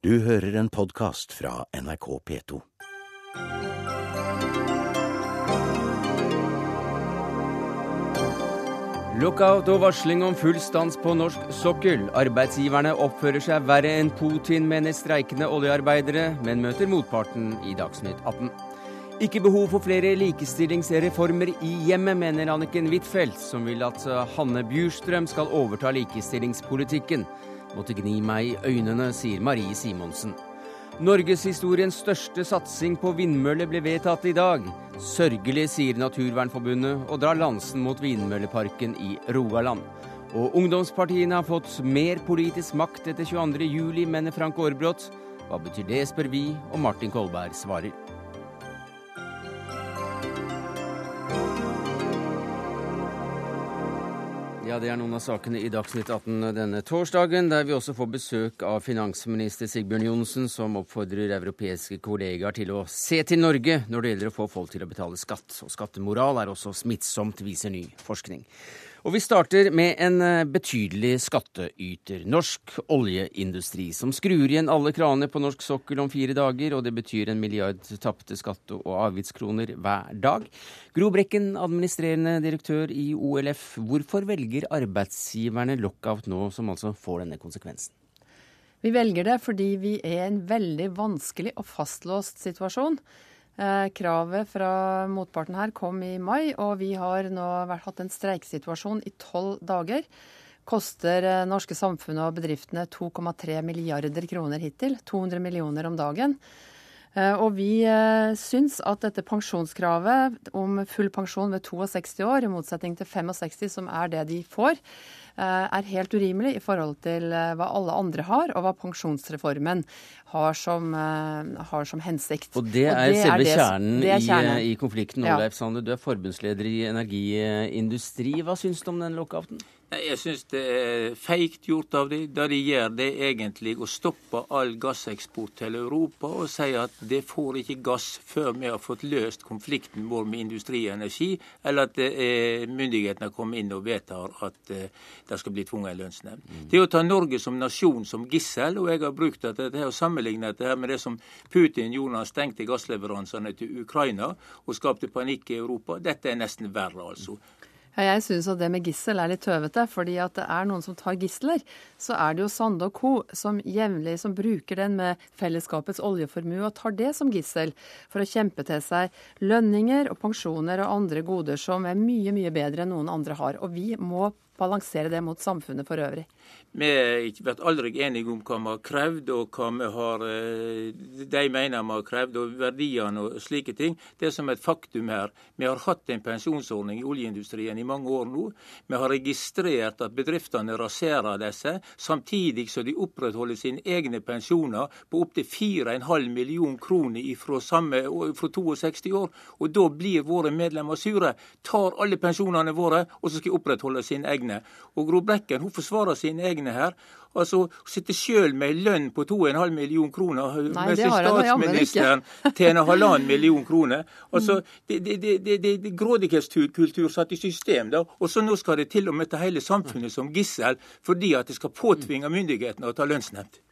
Du hører en podkast fra NRK P2. Lockout og varsling om full stans på norsk sokkel. Arbeidsgiverne oppfører seg verre enn Putin, mener streikende oljearbeidere, men møter motparten i Dagsnytt 18. Ikke behov for flere likestillingsreformer i hjemmet, mener Anniken Huitfeldt, som vil at Hanne Bjurstrøm skal overta likestillingspolitikken. Måtte gni meg i øynene, sier Marie Simonsen. Norgeshistoriens største satsing på vindmøller ble vedtatt i dag. Sørgelig, sier Naturvernforbundet, og drar lansen mot vindmølleparken i Rogaland. Og ungdomspartiene har fått mer politisk makt etter 22.07, mener Frank Aarbrot. Hva betyr det, spør vi, og Martin Kolberg svarer. Ja, Det er noen av sakene i Dagsnytt 18 denne torsdagen, der vi også får besøk av finansminister Sigbjørn Johnsen, som oppfordrer europeiske kollegaer til å se til Norge når det gjelder å få folk til å betale skatt. Og skattemoral er også smittsomt, viser ny forskning. Og vi starter med en eh, betydelig skatteyter. Norsk oljeindustri, som skrur igjen alle kraner på norsk sokkel om fire dager, og det betyr en milliard tapte skatte- og avgiftskroner hver dag. Gro Brekken, administrerende direktør i OLF. Hvorfor velger arbeidsgiverne lockout nå, som altså får denne konsekvensen? Vi velger det fordi vi er i en veldig vanskelig og fastlåst situasjon. Eh, kravet fra motparten her kom i mai, og vi har nå hatt en streiksituasjon i tolv dager. Koster eh, norske samfunnet og bedriftene 2,3 milliarder kroner hittil. 200 millioner om dagen. Eh, og vi syns at dette pensjonskravet om full pensjon ved 62 år, i motsetning til 65, som er det de får, er helt urimelig i forhold til hva alle andre har, og hva pensjonsreformen har som, har som hensikt. Og det er, og det selve er det, kjernen, er kjernen. I, i, konflikten. Oleif ja. Sande, du er forbundsleder i Energiindustri. Hva syns du om den lockouten? Jeg syns det er feigt gjort av dem. Det de gjør, det er egentlig å stoppe all gasseksport til Europa og si at det får ikke gass før vi har fått løst konflikten vår med industri og energi, eller at myndighetene kommer inn og vedtar at uh, det skal bli tvungen lønnsnemnd. Mm. Det er å ta Norge som nasjon som gissel, og jeg har brukt dette til å sammenligne dette med det som Putin gjorde da han stengte gassleveransene til Ukraina og skapte panikk i Europa. Dette er nesten verre, altså. Ja, jeg syns at det med gissel er litt tøvete, fordi at det er noen som tar gisler. Så er det jo Sande og co. som jevnlig som bruker den med fellesskapets oljeformue og tar det som gissel for å kjempe til seg lønninger og pensjoner og andre goder som er mye, mye bedre enn noen andre har. Og vi må balansere det mot samfunnet for øvrig. Vi vært aldri enige om hva vi har krevd, og hva vi har, eh, de mener vi har krevd, og verdiene og slike ting. Det er som et faktum her. Vi har hatt en pensjonsordning i oljeindustrien i mange år nå. Vi har registrert at bedriftene raserer disse, samtidig som de opprettholder sine egne pensjoner på opptil 4,5 million kroner fra, fra 62 år. Og da blir våre medlemmer sure. Tar alle pensjonene våre, og så skal de opprettholde sine egne. Og Gro Brekken hun forsvarer sine egne her. Altså, Hun sitter sjøl med lønn på 2,5 million kroner, Nei, mens statsministeren tjener halvannen million kroner. Altså, mm. Det, det, det grådighetskultur satt i system. da, Og så nå skal det til med ta hele samfunnet som gissel fordi at det skal påtvinge myndighetene å ta lønnsnemnd.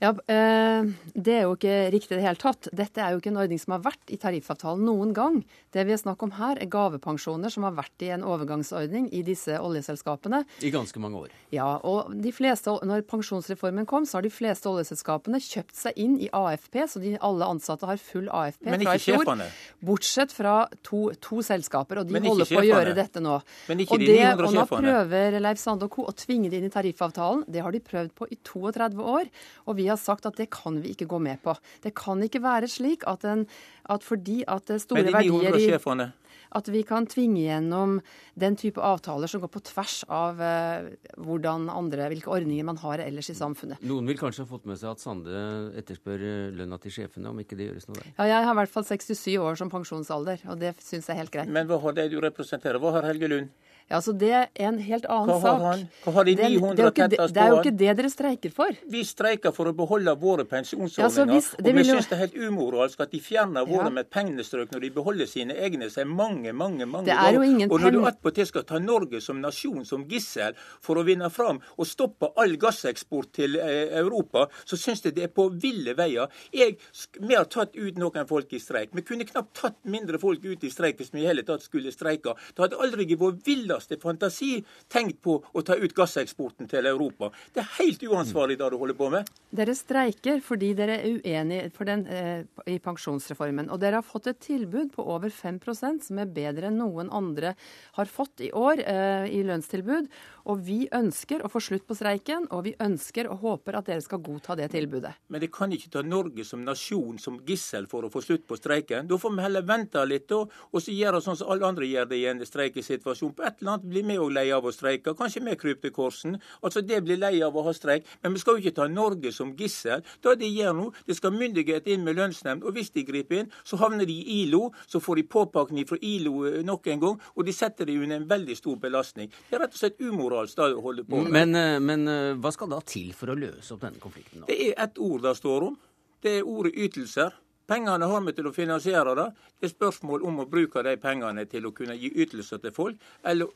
Ja, eh, Det er jo ikke riktig i det hele tatt. Dette er jo ikke en ordning som har vært i tariffavtalen noen gang. Det vi har snakk om her, er gavepensjoner som har vært i en overgangsordning i disse oljeselskapene. I ganske mange år. Ja, og de fleste, når pensjonsreformen kom, så har de fleste oljeselskapene kjøpt seg inn i AFP, så de, alle ansatte har full AFP Men fra i fjor. Sjefene. Bortsett fra to, to selskaper, og de holder på å gjøre dette nå. Men ikke og, det, og nå prøver Leif Sande og co. å tvinge det inn i tariffavtalen. Det har de prøvd på i 32 år. og vi har sagt at det kan vi ikke gå med på. Det kan ikke være slik at, en, at fordi at store verdier i at vi kan tvinge gjennom den type avtaler som går på tvers av uh, hvordan andre, hvilke ordninger man har ellers i samfunnet. Noen vil kanskje ha fått med seg at Sande etterspør eh, lønna til sjefene, om ikke det gjøres noe der? Ja, jeg har i hvert fall 67 år som pensjonsalder, og det syns jeg er helt greit. Men hva har det du representerer? Hva har Helge Lund? Ja, så Det er en helt annen Hva sak. han? Hva har de Det, det, er jo ikke, det, er jo ikke det dere streiker for. Vi streiker for å beholde våre pensjonsordninger. Ja, så hvis- og vi jo- syns det er helt umoralsk at de fjerner våre Ja. med pengestrøk pennestrøk når de beholder sine egne seg mange, mange mange Det er jo ganger. ingen Og når du attpåtil skal ta Norge som nasjon som gissel for å vinne fram og stoppe all gasseksport til eh, Europa, så syns jeg det er på ville veier. Jeg, vi har tatt ut noen folk i streik. Vi kunne knapt tatt mindre folk ut i streik hvis vi i hele tatt skulle streike. Det hadde aldri vært vår villeste fantasi tenkt på å ta ut gasseksporten til Europa. Det er helt uansvarlig det du holder på med. Dere streiker fordi dere er uenige eh, i pensjonsreformen. Og dere har fått et tilbud på over 5% som er bedre enn noen andre har fått i år eh, i lønnstilbud. Og vi ønsker å få slutt på streiken, og vi ønsker og håper at dere skal godta det tilbudet. Men det kan ikke ta Norge som nasjon som gissel for å få slutt på streiken. Da får vi heller vente litt, da, og så gjøre sånn som alle andre gjør det i en streikesituasjon. På et eller annet blir vi òg lei av å streike. Kanskje vi kryper til korsen. Altså, det blir lei av å ha streik. Men vi skal jo ikke ta Norge som gissel. Det de gjør nå, det skal myndighet inn med lønnsnemnd. Og hvis de griper inn, så havner de i ILO. Så får de påpakning fra ILO eh, nok en gang, og de setter dem under en veldig stor belastning. Det er rett og slett umoralsk det holder på med. Men, eh, men eh, hva skal da til for å løse opp denne konflikten? nå? Det er ett ord det står om. Det er ordet ytelser. Pengene har vi til å finansiere det. Det er spørsmål om å bruke de pengene til å kunne gi ytelser til folk, eller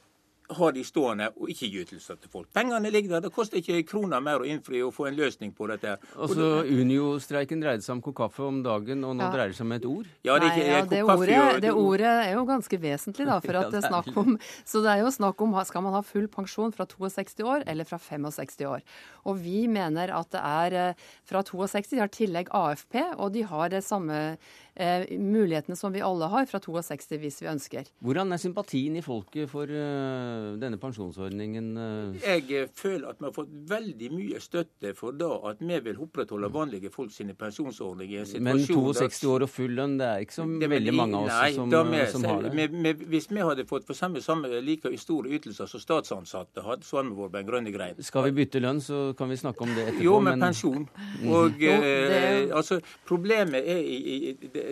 ha de stående og ikke gi ytelser til folk. Pengene ligger der. Det koster ikke en krone mer å innfri og få en løsning på dette. Altså, Unio-streiken dreide seg om kopp kaffe om dagen, og nå Ja. dreier det seg om et ord? ja, det ikke Nei, ja, det, ordet, og- det ordet er jo ganske vesentlig, da. For at det er er snakk om, så det er jo snakk om skal man ha full pensjon fra 62 år eller fra 65 år. Og vi mener at det er eh, fra 62. De har tillegg AFP, og de har det samme eh, mulighetene som vi alle har fra 62 hvis vi ønsker. Hvordan er sympatien i folket for uh, denne pensjonsordningen? Uh? Jeg føler at vi har fått veldig mye støtte for da at vi vil opprettholde vanlige folk sine pensjonsordninger. Men 62 år og full lønn, det er ikke så er veldig vel- mange av oss nei, som, da eh, vi- som har det. vi- vi- hvis vi hadde fått for samme, samme like store ytelser som statsansatte hadde, så hadde vi vært på en grønne grein. Skal vi bytte lønn, så kan vi snakke om det etterpå. Jo, med men- pensjon. Og Jo, det er eh, altså, problemet er i, i det,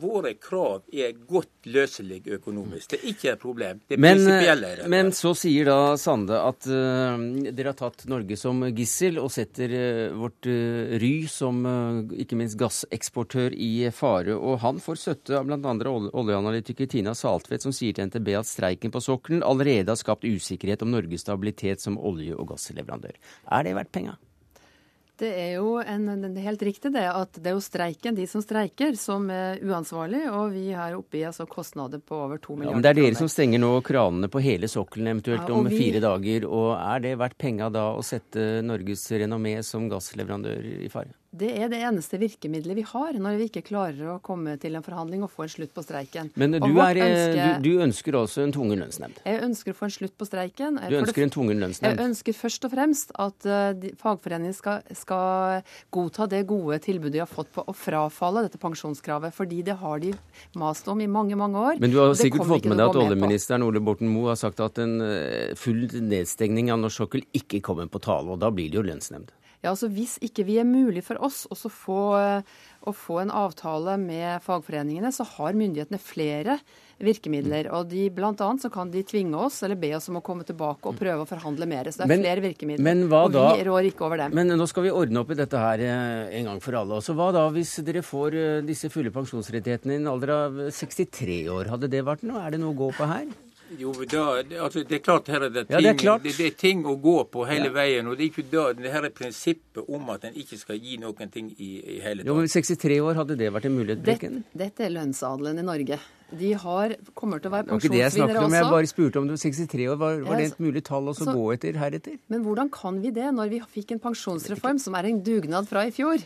Våre krav er godt løselige økonomisk. Det er ikke et problem. Det er Men, prinsipielle eh, det. men så sier da Sande at uh, dere har tatt Norge som gissel og setter uh, vårt uh, ry som eh, ikke minst gasseksportør i fare. Og han får støtte av bl.a. Olje oljeanalytiker Tina Saltvedt, som sier til NTB at streiken på sokkelen allerede har skapt usikkerhet om Norges stabilitet som olje- og gassleverandør. Er det verdt penga? Det er jo en, en, helt riktig det at det er jo streiken, de som streiker, som er uansvarlig. Og vi har oppe i altså, kostnader på over to Ja, milliarder men det er dere som stenger nå kranene på hele sokkelen eventuelt Ja, om vi- fire dager. Og er det verdt penga da å sette Norges renommé som gassleverandør i fare? Det er det eneste virkemidlet vi har når vi ikke klarer å komme til en forhandling og få en slutt på streiken. Men du, er, eh, ønske- du, du ønsker også en tvungen lønnsnemnd? Jeg ønsker å få en slutt på streiken. Du ønsker det- en tvungen Jeg ønsker først og fremst at uh, fagforeningen skal, skal godta det gode tilbudet de har fått på å frafalle dette pensjonskravet, fordi det har de mast om i mange, mange år. Men du har sikkert fått med deg at oljeministeren Ole Borten Moe har sagt at en eh, full nedstengning av norsk sokkel ikke kommer på tale, og da blir det jo lønnsnemnd. Ja, altså Hvis ikke vi er mulig for oss også få, eh, å få en avtale med fagforeningene, så har myndighetene flere virkemidler. Og de, Blant annet så kan de tvinge oss eller be oss om å komme tilbake og prøve å forhandle mer. Så det er Men- flere virkemidler. men hva og da- vi rår ikke over dem. Men nå skal vi ordne opp i dette her eh, en gang for alle. Så hva da hvis dere får eh, disse fulle pensjonsrettighetene i en alder av 63 år? Hadde det vært noe? Er det noe å gå på her? Jo, da, altså, det er klart her er det ting, Ja, det er klart. Det, det er ting å gå på hele veien. og Det er ikke da, det her er prinsippet om at en ikke skal gi noen ting i, i hele tatt. Jo, men 63 år, hadde det vært en mulighet? Dette, dette er lønnsadelen i Norge. De har, kommer til å være Det var ikke det jeg snakket om. Jeg bare spurte om du var 63 år. Var, var det et mulig tall å så så- gå etter heretter? Men hvordan kan vi det når vi fikk en pensjonsreform som er en dugnad fra i fjor?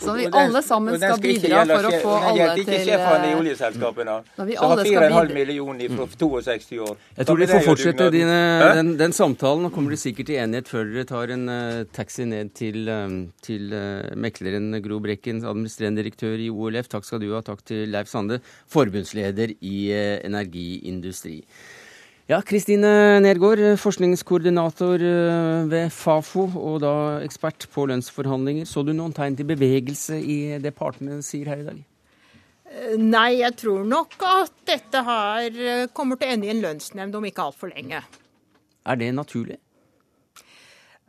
Så vi alle sammen og skal bidra for å få alle gjelder ikke sjefene i eh, oljeselskapene. Når vi som har alle skal 4,5 millioner fra 62 år. Jeg tror de får fortsette dine, den, den samtalen. Nå kommer de sikkert til enighet før dere tar en uh, taxi ned til, eh, til uh, mekleren Gro Brekken, administrerende direktør i OLF. Takk skal du ha. Takk til Leif Sande, forbundsleder i eh, Energiindustri. Ja, Kristine Nergård, forskningskoordinator eh, ved Fafo og da ekspert på lønnsforhandlinger. Så du noen tegn til bevegelse i det partene sier her i dag? Nei, jeg tror nok at dette her eh, kommer til å ende i en lønnsnemnd om ikke altfor lenge. Er det naturlig?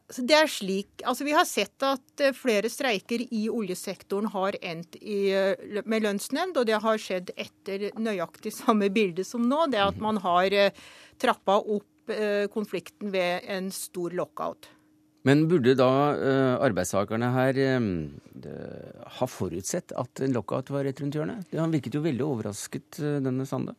Det er slik, altså Vi har sett at eh, flere streiker i oljesektoren har endt i, eh, med lønnsnemnd, og det har skjedd etter nøyaktig samme bilde som nå. Det at man har eh, trappa opp konflikten ved en stor lockout. Men burde da arbeidstakerne her ha forutsett at en lockout var rett rundt hjørnet? Han virket jo veldig overrasket, denne Sande.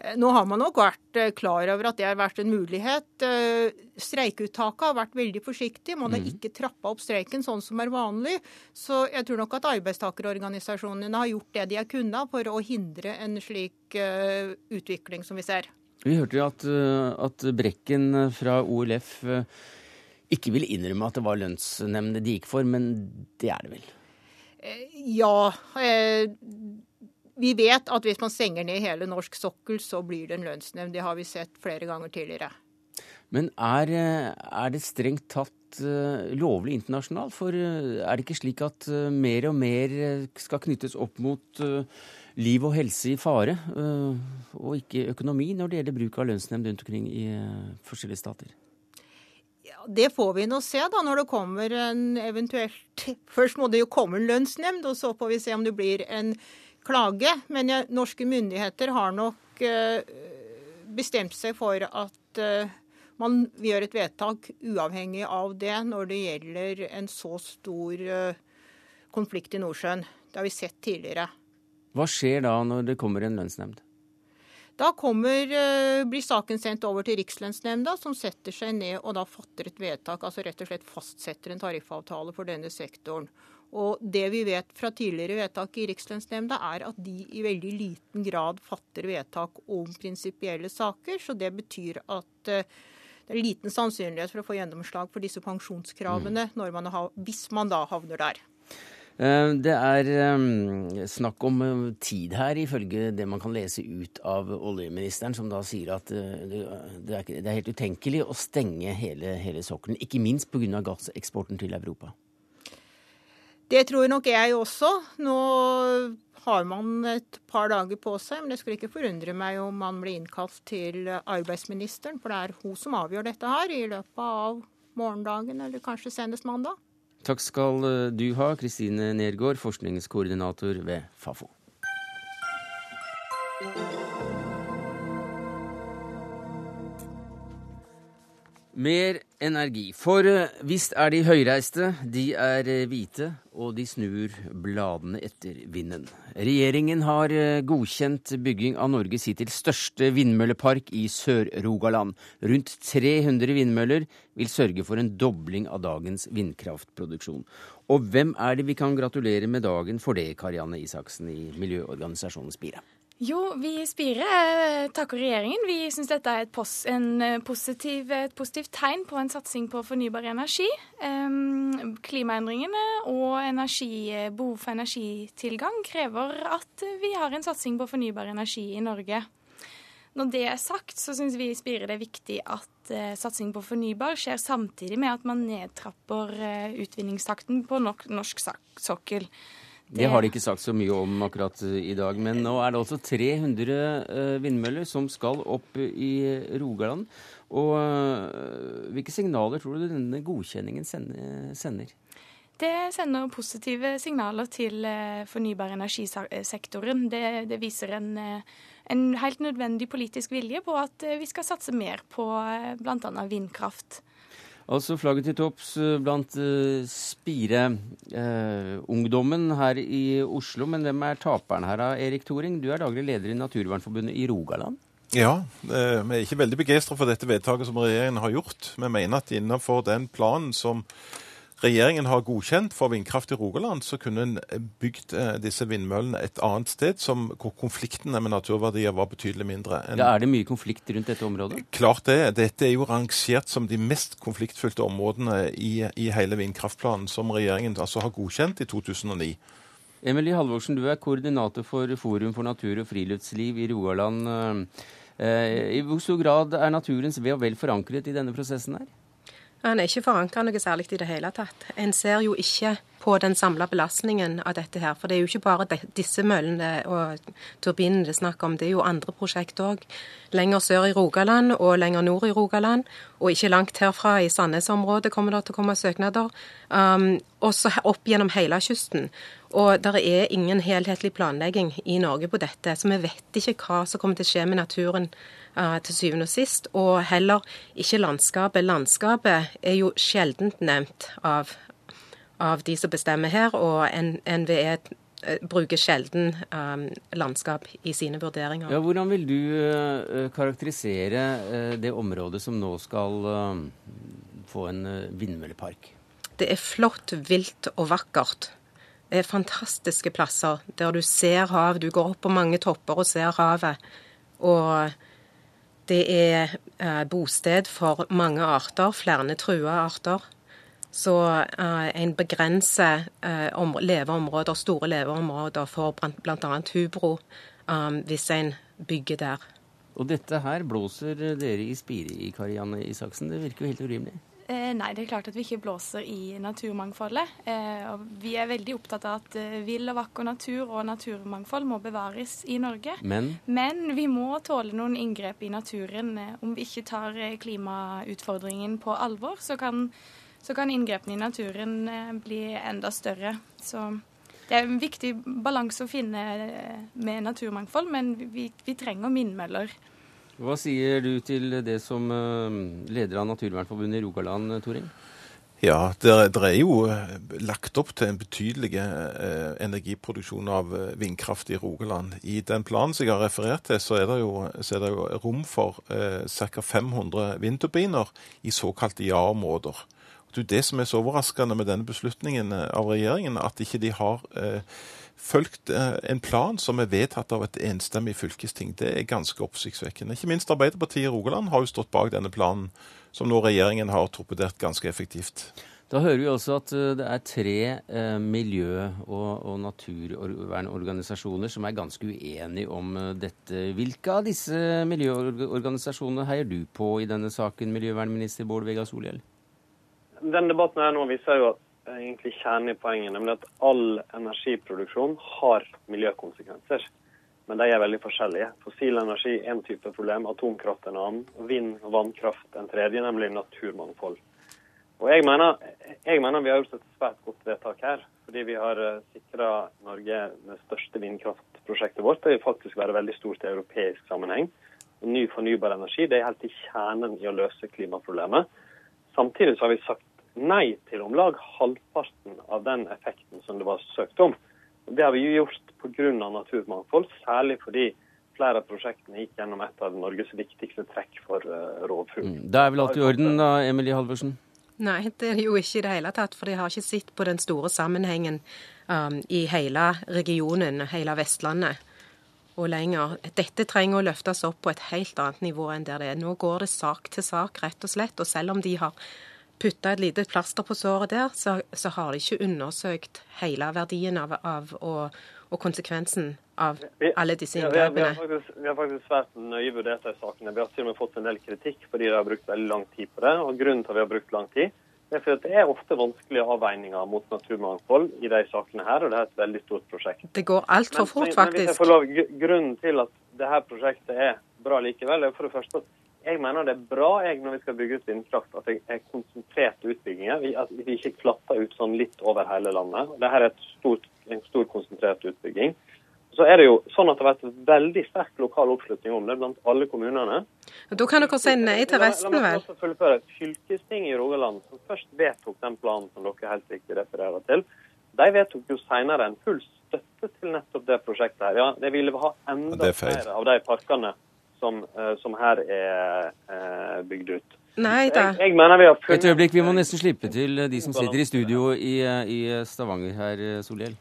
Eh, nå har man nok vært eh, klar over at det har vært en mulighet. Eh, streikeuttaket har vært veldig forsiktig. Man har mm. ikke trappa opp streiken sånn som er vanlig. Så jeg tror nok at arbeidstakerorganisasjonene har gjort det de har kunnet for å hindre en slik utvikling som vi ser. Vi hørte jo at, at Brekken fra OLF ikke vil innrømme at det var lønnsnemndene de gikk for, men det er det vel? Ja. Vi vet at hvis man stenger ned hele norsk sokkel, så blir det en lønnsnemnd. Det har vi sett flere ganger tidligere. Men er, er det strengt tatt uh, lovlig internasjonalt? For uh, er det ikke slik at mer og mer skal knyttes opp mot liv og helse i fare, og ikke økonomi, når det gjelder bruk av lønnsnemnd rundt omkring i forskjellige stater? Ja, Det får vi nå se da, når det kommer en eventuelt Først må det jo komme en lønnsnemnd, og så får vi se om det blir en klage. Men norske myndigheter har nok uh, bestemt seg for at uh, man gjør et vedtak uavhengig av det når det gjelder en så stor uh, konflikt i Nordsjøen. Det har vi sett tidligere. Hva skjer da når det kommer en lønnsnemnd? Da kommer, blir saken sendt over til Rikslønnsnemnda, som setter seg ned og da fatter et vedtak. Altså rett og slett fastsetter en tariffavtale for denne sektoren. Og det vi vet fra tidligere vedtak i Rikslønnsnemnda, er at de i veldig liten grad fatter vedtak om prinsipielle saker. Så det betyr at eh, det er liten sannsynlighet for å få gjennomslag for disse pensjonskravene mm. man har, hvis man da havner der. Eh, det er eh, snakk om tid her, ifølge det man kan lese ut av oljeministeren, som da sier at det er helt utenkelig å stenge hele, hele sokkelen. Ikke minst pga. gasseksporten til Europa. Det tror nok jeg også. Nå har man et par dager på seg, men det skulle ikke forundre meg om man blir innkalt til arbeidsministeren, for det er hun som avgjør dette her i løpet av morgendagen, eller kanskje senest mandag. Takk skal du ha, Kristine Nergård, forskningskoordinator ved Fafo. Mer energi. For eh, visst er de høyreiste, de er eh, hvite, og de snur bladene etter vinden. Regjeringen har eh, godkjent bygging av Norges hittil største vindmøllepark i Sør-Rogaland. Rundt 300 vindmøller vil sørge for en dobling av dagens vindkraftproduksjon. Og hvem er det vi kan gratulere med dagen for det, Karianne Isaksen i miljøorganisasjonen Spire? Jo, vi i Spire eh, takker regjeringen. Vi syns dette er et, pos eh, positiv, et positivt tegn på en satsing på fornybar energi. Um, klimaendringene og energi, behov for energitilgang krever at vi har en satsing på fornybar energi i Norge. Når det er sagt, så syns vi i Spire det er viktig at uh, satsing på fornybar skjer samtidig med at man nedtrapper uh, utvinningstakten på norsk sokkel. Det har de ikke sagt så mye om akkurat i dag. Men nå er det altså 300 eh, vindmøller som skal opp i Rogaland. Og eh, hvilke signaler tror du denne godkjenningen sender? Det sender positive signaler til eh, fornybar energisektoren. Det, det viser en, en, helt nødvendig politisk vilje på at vi skal satse mer på bl.a. vindkraft. Altså flagget til topps eh, blant uh, Spire-ungdommen uh, her i Oslo. Men hvem er taperen her, da, Erik Thoring? Du er daglig leder i Naturvernforbundet i Rogaland. Ja, eh, vi er ikke veldig begeistra for dette vedtaket som regjeringen har gjort. Vi mener at innenfor den planen som regjeringen har godkjent for vindkraft i Rogaland, så kunne en bygd eh, disse vindmøllene et annet sted som, hvor konfliktene med naturverdier var betydelig mindre. En, ja, er det mye konflikt rundt dette området? Klart det. Dette er jo rangert som de mest konfliktfylte områdene i, i hele vindkraftplanen, som regjeringen altså har godkjent i 2009. Emilie Halvorsen, du er koordinator for Forum for natur og friluftsliv i Rogaland. Eh, I hvor stor grad er naturens ve og vel forankret i denne prosessen her? Han er ikke forankra noe særlig i det hele tatt. En ser jo ikke på den samla belastningen av dette her. For det er jo ikke bare de, disse møllene og turbinene det er snakk om, det er jo andre prosjekt òg. Lenger sør i Rogaland og lenger nord i Rogaland, og ikke langt herfra i Sandnes-området kommer det til å komme søknader. Um, også opp gjennom hele kysten. Og det er ingen helhetlig planlegging i Norge på dette, så vi vet ikke hva som kommer til å skje med naturen uh, til syvende og sist. Og heller ikke landskapet. Landskapet er jo sjeldent nevnt av av de som bestemmer her, og NVE eh, bruker sjelden um, landskap i sine vurderinger. Ja, hvordan vil du uh, karakterisere uh, det området som nå skal uh, få en vindmøllepark? Det er flott, vilt og vakkert. Det er fantastiske plasser der du ser hav. Du går opp på mange topper og ser havet. Og det er bosted for mange arter, flere trua arter. Så uh, en begrenser uh, leveområder, store leveområder for bl.a. hubro um, hvis en bygger der. Og dette her blåser dere i spire i, Karianne Isaksen. Det virker jo helt urimelig? Eh, nei, det er klart at vi ikke blåser i naturmangfoldet. Eh, og vi er veldig opptatt av at eh, vill og vakker natur og naturmangfold må bevares i Norge. Men? Men vi må tåle noen inngrep i naturen. Om vi ikke tar klimautfordringen på alvor, så kan så kan inngrepene i naturen eh, bli enda større. Så det er en viktig balanse å finne eh, med naturmangfold, men vi, vi trenger vindmøller. Hva sier du til det som eh, leder av Naturvernforbundet i Rogaland, Torin? Ja, det, er jo lagt opp til en betydelig eh, energiproduksjon av vindkraft i Rogaland. I den planen som jeg har referert til, så er det jo, er det jo rom for eh, ca. 500 vindturbiner i såkalte ja-områder. Det det som er så overraskende med denne beslutningen eh, av regjeringen, at ikke de har eh, fulgt eh, en plan som er vedtatt av et enstemmig fylkesting. Det er ganske oppsiktsvekkende. Ikke minst Arbeiderpartiet i Rogaland har jo stått bak denne planen, som nå regjeringen har torpedert ganske effektivt. Da hører vi også at eh, det er tre eh, miljø- og, og naturvernorganisasjoner som er ganske uenige om eh, dette. Hvilke av disse miljøorganisasjonene heier du på i denne saken, miljøvernminister Bård Vegar Solhjell? Den debatten her nå viser jo egentlig kjernen i poenget, nemlig at all energiproduksjon har miljøkonsekvenser. Men de er veldig forskjellige. Fossil energi er en type problem, atomkraft en annen, vind og vannkraft en tredje, nemlig naturmangfold. Og jeg mener, jeg mener vi har gjort et svært godt vedtak her. Fordi vi har eh, sikra Norge det største vindkraftprosjektet vårt. Det vil faktisk være veldig stort i europeisk sammenheng. Ny fornybar energi det er helt i kjernen i å løse klimaproblemet. Samtidig så har vi sagt nei til om lag halvparten av den effekten som det var søkt om. Det har vi jo gjort pga. naturmangfold, særlig fordi flere av prosjektene gikk gjennom et av Norges viktigste trekk for uh, rovfugl. Mm. Det er vel alt i orden da, Emilie Halvorsen? Nei, det er det jo ikke i det hele tatt. For de har ikke sett på den store sammenhengen um, i hele regionen, hele Vestlandet og lenger. Dette trenger å løftes opp på et helt annet nivå enn der det er. Nå går det sak til sak, rett og slett. Og selv om de har putta et lite plaster på såret der, så, så, har de ikke undersøkt hele verdien av, av og, og, konsekvensen av alle disse inngrepene. Vi, vi, vi, vi, har faktisk svært nøye vurdert de sakene. Vi har til og med fått en del kritikk fordi de har brukt veldig lang tid på det. og Grunnen til at vi har brukt lang tid, det er fordi det er ofte vanskelige avveininger mot naturmangfold i de sakene her, og det er et veldig stort prosjekt. Det går altfor fort, faktisk. Men, hvis jeg får lov, grunnen til at dette prosjektet er bra likevel, er for det første at jeg mener det er bra jeg, når vi skal bygge ut vindkraft, at det er konsentrerte utbygginger. At vi ikke klatter ut sånn litt over hele landet. Dette er stort, en stor konsentrert utbygging. Så er det jo sånn at det har vært veldig sterk lokal oppslutning om det blant alle kommunene. Da kan dere si nei til resten, vel? La meg også fullføre. Fylkestinget i Rogaland, som først vedtok den planen som dere helt riktig refererer til, de vedtok jo senere en full støtte til nettopp det prosjektet her. Ja, det ville ha enda flere av de parkene som, eh, som her er eh, bygd ut. Nei da. Jeg, jeg mener vi har funnet... Et øyeblikk, vi må nesten slippe til de som sitter i studio i, i Stavanger her, Solhjell.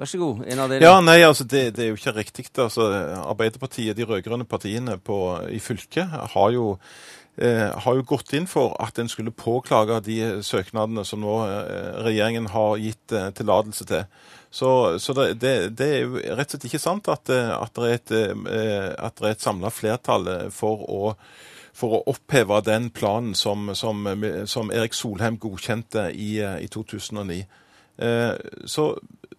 Vær så god, en av dere. Ja, nei, altså det, det er jo ikke riktig. Altså, Arbeiderpartiet, de rød-grønne partiene på, i fylket, har jo, eh, har jo gått inn for at en skulle påklage de søknadene som nå eh, regjeringen har gitt eh, tillatelse til. Så, så det, det, det, er jo rett og slett ikke sant at, eh, at det er et, eh, at et samla flertall eh, for å, for å oppheve den planen som, som, som Erik Solheim godkjente i, i 2009. Eh, så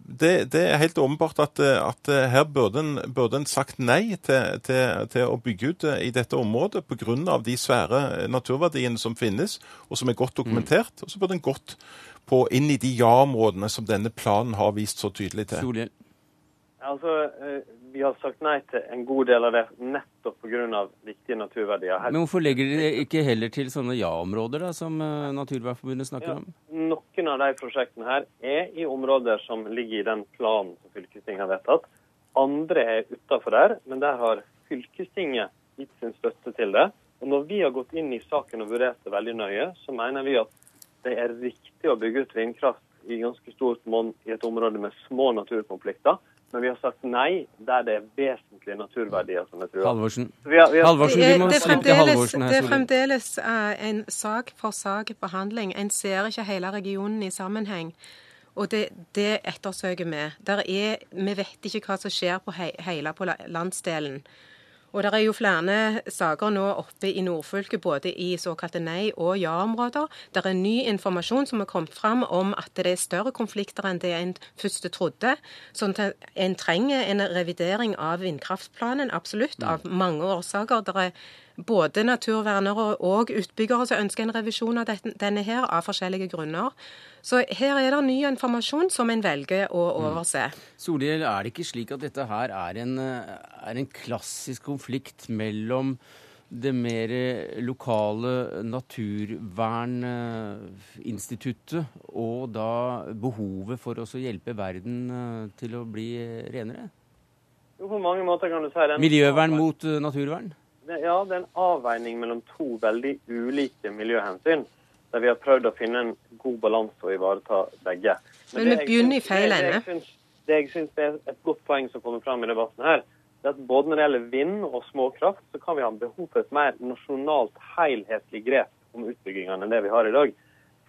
det, det, er helt åpenbart at, at her burde en, burde en, sagt nei til, til, til, å bygge ut i dette området pga. de svære naturverdiene som finnes, og som er godt dokumentert. Mm. Og så burde en gått på inn i de ja-områdene som denne planen har vist så tydelig til. Solhjell. Altså, vi har sagt nei til en god del av det nettopp pga. viktige naturverdier. Men hvorfor legger dere ikke heller til sånne ja-områder, da, som uh, Naturvernforbundet snakker ja, om? Noen av de prosjektene her er i områder som ligger i den planen som fylkestinget har vedtatt. Andre er utafor der, men der har fylkestinget gitt sin støtte til det. Og Når vi har gått inn i saken og vurdert det veldig nøye, så mener vi at det er riktig å bygge ut vindkraft i ganske stort monn i et område med små naturkonflikter. Men vi har sagt nei der det er vesentlige naturverdier som er trua. Halvorsen. Vi har, vi har... Halvorsen, vi må det, slippe Halvorsen her. Det er fremdeles uh, en sak for sak-behandling. En ser ikke hele regionen i sammenheng. Og det, det ettersøker vi. Er, vi vet ikke hva som skjer på he, hele på landsdelen. Og det er jo flere saker nå oppe i nordfylket, både i såkalte nei- og ja-områder. Det er ny informasjon som har kommet fram om at det er større konflikter enn det en først trodde. At en trenger en revidering av vindkraftplanen, absolutt, av mange årsaker. Det er både naturvernere og utbyggere som ønsker en revisjon av denne her, av forskjellige grunner. Så her er det ny informasjon som en velger å mm. overse. Mm. Solhjell, er det ikke slik at dette her er en, er en klassisk konflikt mellom det mer lokale naturverninstituttet og da behovet for å hjelpe verden eh, til å bli renere? Jo, på mange måter kan du si det. Miljøvern mot eh, naturvern? Ja, det er en avveining mellom to veldig ulike miljøhensyn. Der vi har prøvd å finne en god balanse og ivareta begge. Men, Men vi begynner i feil ende. Det jeg syns er et godt poeng som kommer fram i debatten her, det er at både når det gjelder vind og småkraft, så kan vi ha behov for et mer nasjonalt, helhetlig grep om utbyggingene enn det vi har i dag.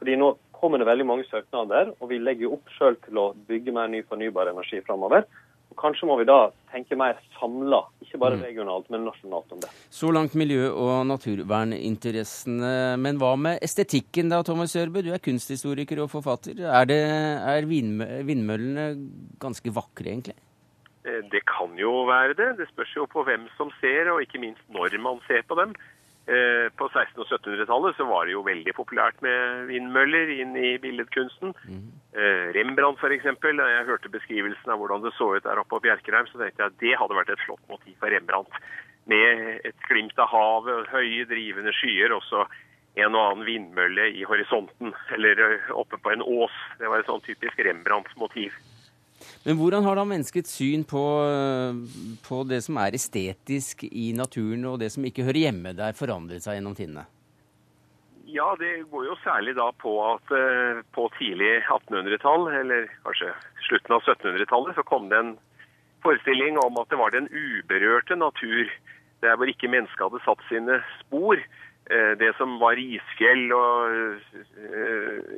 Fordi nå kommer det veldig mange søknader, og vi legger opp sjøl til å bygge mer ny fornybar energi framover. Og Kanskje må vi da tenke mer samla, ikke bare mm. regionalt, men nasjonalt om det. Så langt miljø- og naturverninteressene. Men hva med estetikken da, Thomas Sørbø? Du er kunsthistoriker og forfatter. Er, det, er vindmøllene ganske vakre, egentlig? Eh, det kan jo være det. Det spørs jo på hvem som ser, og ikke minst når man ser på dem. Eh, på 1600- og 1700-tallet så var det jo veldig populært med vindmøller inn i billedkunsten. Mm. Rembrandt f.eks. Da jeg hørte beskrivelsen av hvordan det så ut der oppe på Bjerkreim, så tenkte jeg at det hadde vært et flott motiv for Rembrandt. Med et glimt av havet, høye, drivende skyer, og så en og annen vindmølle i horisonten. Eller eh, oppe på en ås. Det var et sånn typisk Rembrandt-motiv. Men hvordan har da menneskets syn på, på, det som er estetisk i naturen, og det som ikke hører hjemme der, forandret seg gjennom tidene? Ja, det går jo særlig da på at uh, på tidlig 1800-tall, eller kanskje slutten av 1700-tallet, så kom det en forestilling om at det var den uberørte natur, der hvor ikke mennesket hadde satt sine spor. Uh, det som var isfjell og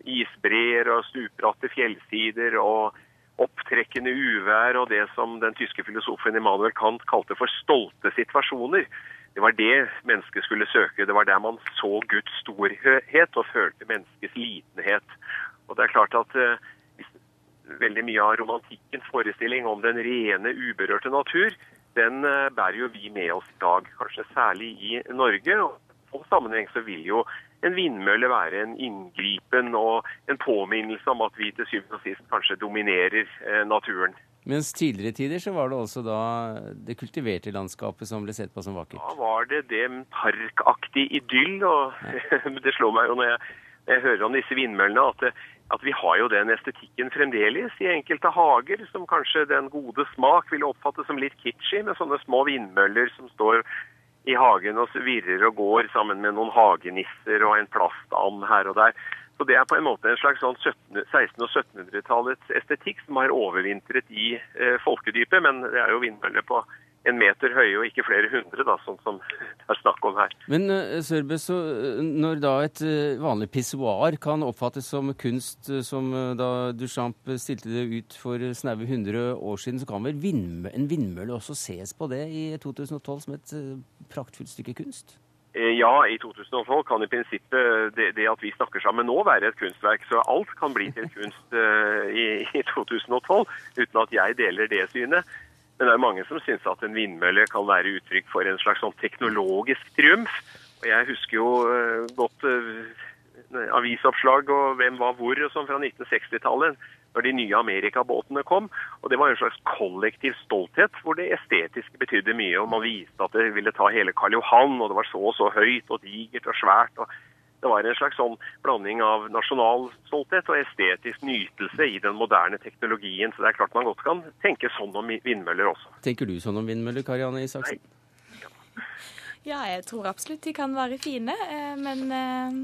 isbreer og stupbratte fjellsider og opptrekkende uvær og det som den tyske filosofen Immanuel Kant kalte for stolte situasjoner. Det var det mennesket skulle søke. Det var der man så Guds storhet og følte menneskets litenhet. Og det er klart at uh, veldig mye av romantikkens forestilling om den rene, uberørte natur, den uh, bærer jo vi med oss i dag. Kanskje særlig i Norge. Og i sammenheng så vil jo en vindmølle være en inngripen og en påminnelse om at vi til syvende og sist kanskje dominerer eh, naturen. Mens tidligere tider så var det også da det kultiverte landskapet som ble sett på som vakkert? Da var det det parkaktig idyll. og. Det slår meg jo når jeg, når jeg, hører om disse vindmøllene at, at vi har jo den estetikken fremdeles i enkelte hager, som kanskje den gode smak ville oppfatte som litt kitschy, med sånne små vindmøller som står i hagen og virrer og går sammen med noen hagenisser og en plastand her og der. Så Det er på en måte en slags sånn 1600- og 1700-tallets estetikk som har overvintret i eh, folkedypet, men det er jo vindmøller på en meter høye og ikke flere hundre, da, sånn som det er snakk om her. Men uh, Sørbø, så uh, når da et uh, vanlig pissoar kan oppfattes som kunst, som da Duchamp stilte det ut for snaue 100 år siden, så kan vel vindmø en vindmølle også ses på det i 2012 som et praktfullt stykke kunst? Eh, Ja, i 2012 kan i prinsippet det, det at vi snakker sammen nå være et kunstverk. Så alt kan bli til kunst uh, i, i 2012, uten at jeg deler det synet. Men det er mange som syns at en vindmølle kan være uttrykk for en slags sånn teknologisk triumf. Og jeg husker jo eh, godt eh, avisoppslag og hvem var hvor og sånn fra 1960-tallet. Når de nye amerikabåtene kom. Og det var en slags kollektiv stolthet hvor det estetiske betydde mye. Og man viste at det ville ta hele Karl Johan, og det var så og så høyt og digert og svært. og det var en slags sånn blanding av nasjonal stolthet og estetisk nytelse i den moderne teknologien. Så det er klart man godt kan tenke sånn om vindmøller også. Tenker du sånn om vindmøller, Karianne Isaksen? Ja, jeg tror absolutt de kan være fine, eh, men eh,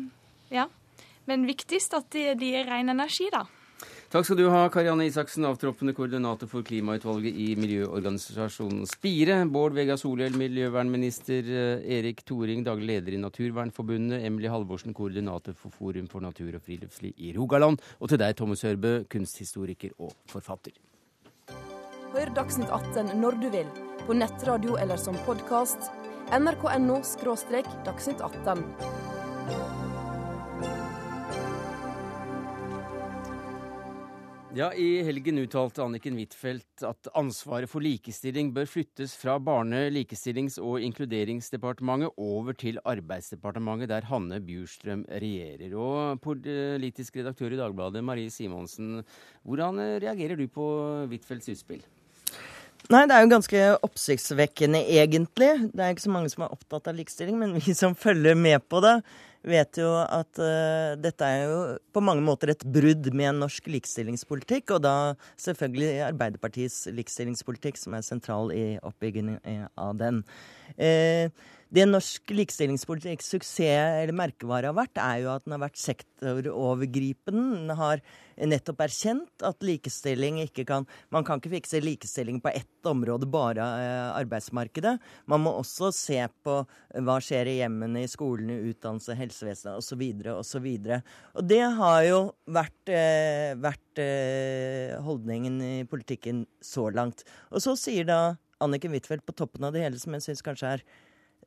ja. Men viktigst at de, de er ren energi, da. Takk skal du ha, Karianne Isaksen, avtroppende koordinator for klimautvalget i miljøorganisasjonen Spire. Bård Vegar Solhjell, miljøvernminister. eh, Erik Thoring, daglig leder i Naturvernforbundet. Emily Halvorsen, koordinator for Forum for natur og friluftsliv i Rogaland. Og til deg, Thomas Hørbø, kunsthistoriker og forfatter. Hør Dagsnytt 18 når du vil, på nettradio eller som podkast. nrk.no – dagsnytt 18. Ja, I helgen uttalte Anniken Huitfeldt at ansvaret for likestilling bør flyttes fra Barne-, likestillings- og inkluderingsdepartementet over til Arbeidsdepartementet, der Hanne Bjurstrøm regjerer. Og politisk redaktør i Dagbladet, Marie Simonsen, hvordan reagerer du på Huitfeldts utspill? Nei, det er jo ganske oppsiktsvekkende, egentlig. Det er ikke så mange som er opptatt av likestilling, men vi som følger med på det, vet jo at uh, dette er jo på mange måter et brudd med norsk likestillingspolitikk, og da selvfølgelig Arbeiderpartiets likestillingspolitikk som er sentral i oppbyggingen av den. Uh, det norsk likestillingspolitikk suksess eller merkevare har vært, er jo at den har vært sektorovergripende. Den har nettopp erkjent at likestilling ikke kan Man kan ikke fikse likestilling på ett område, bare eh, arbeidsmarkedet. Man må også se på hva skjer i hjemmene, i skolene, utdannelse, helsevesenet osv. osv. Og det har jo vært, eh, vært eh, holdningen i politikken så langt. Og så sier da Anniken Huitfeldt på toppen av det hele, som jeg syns kanskje er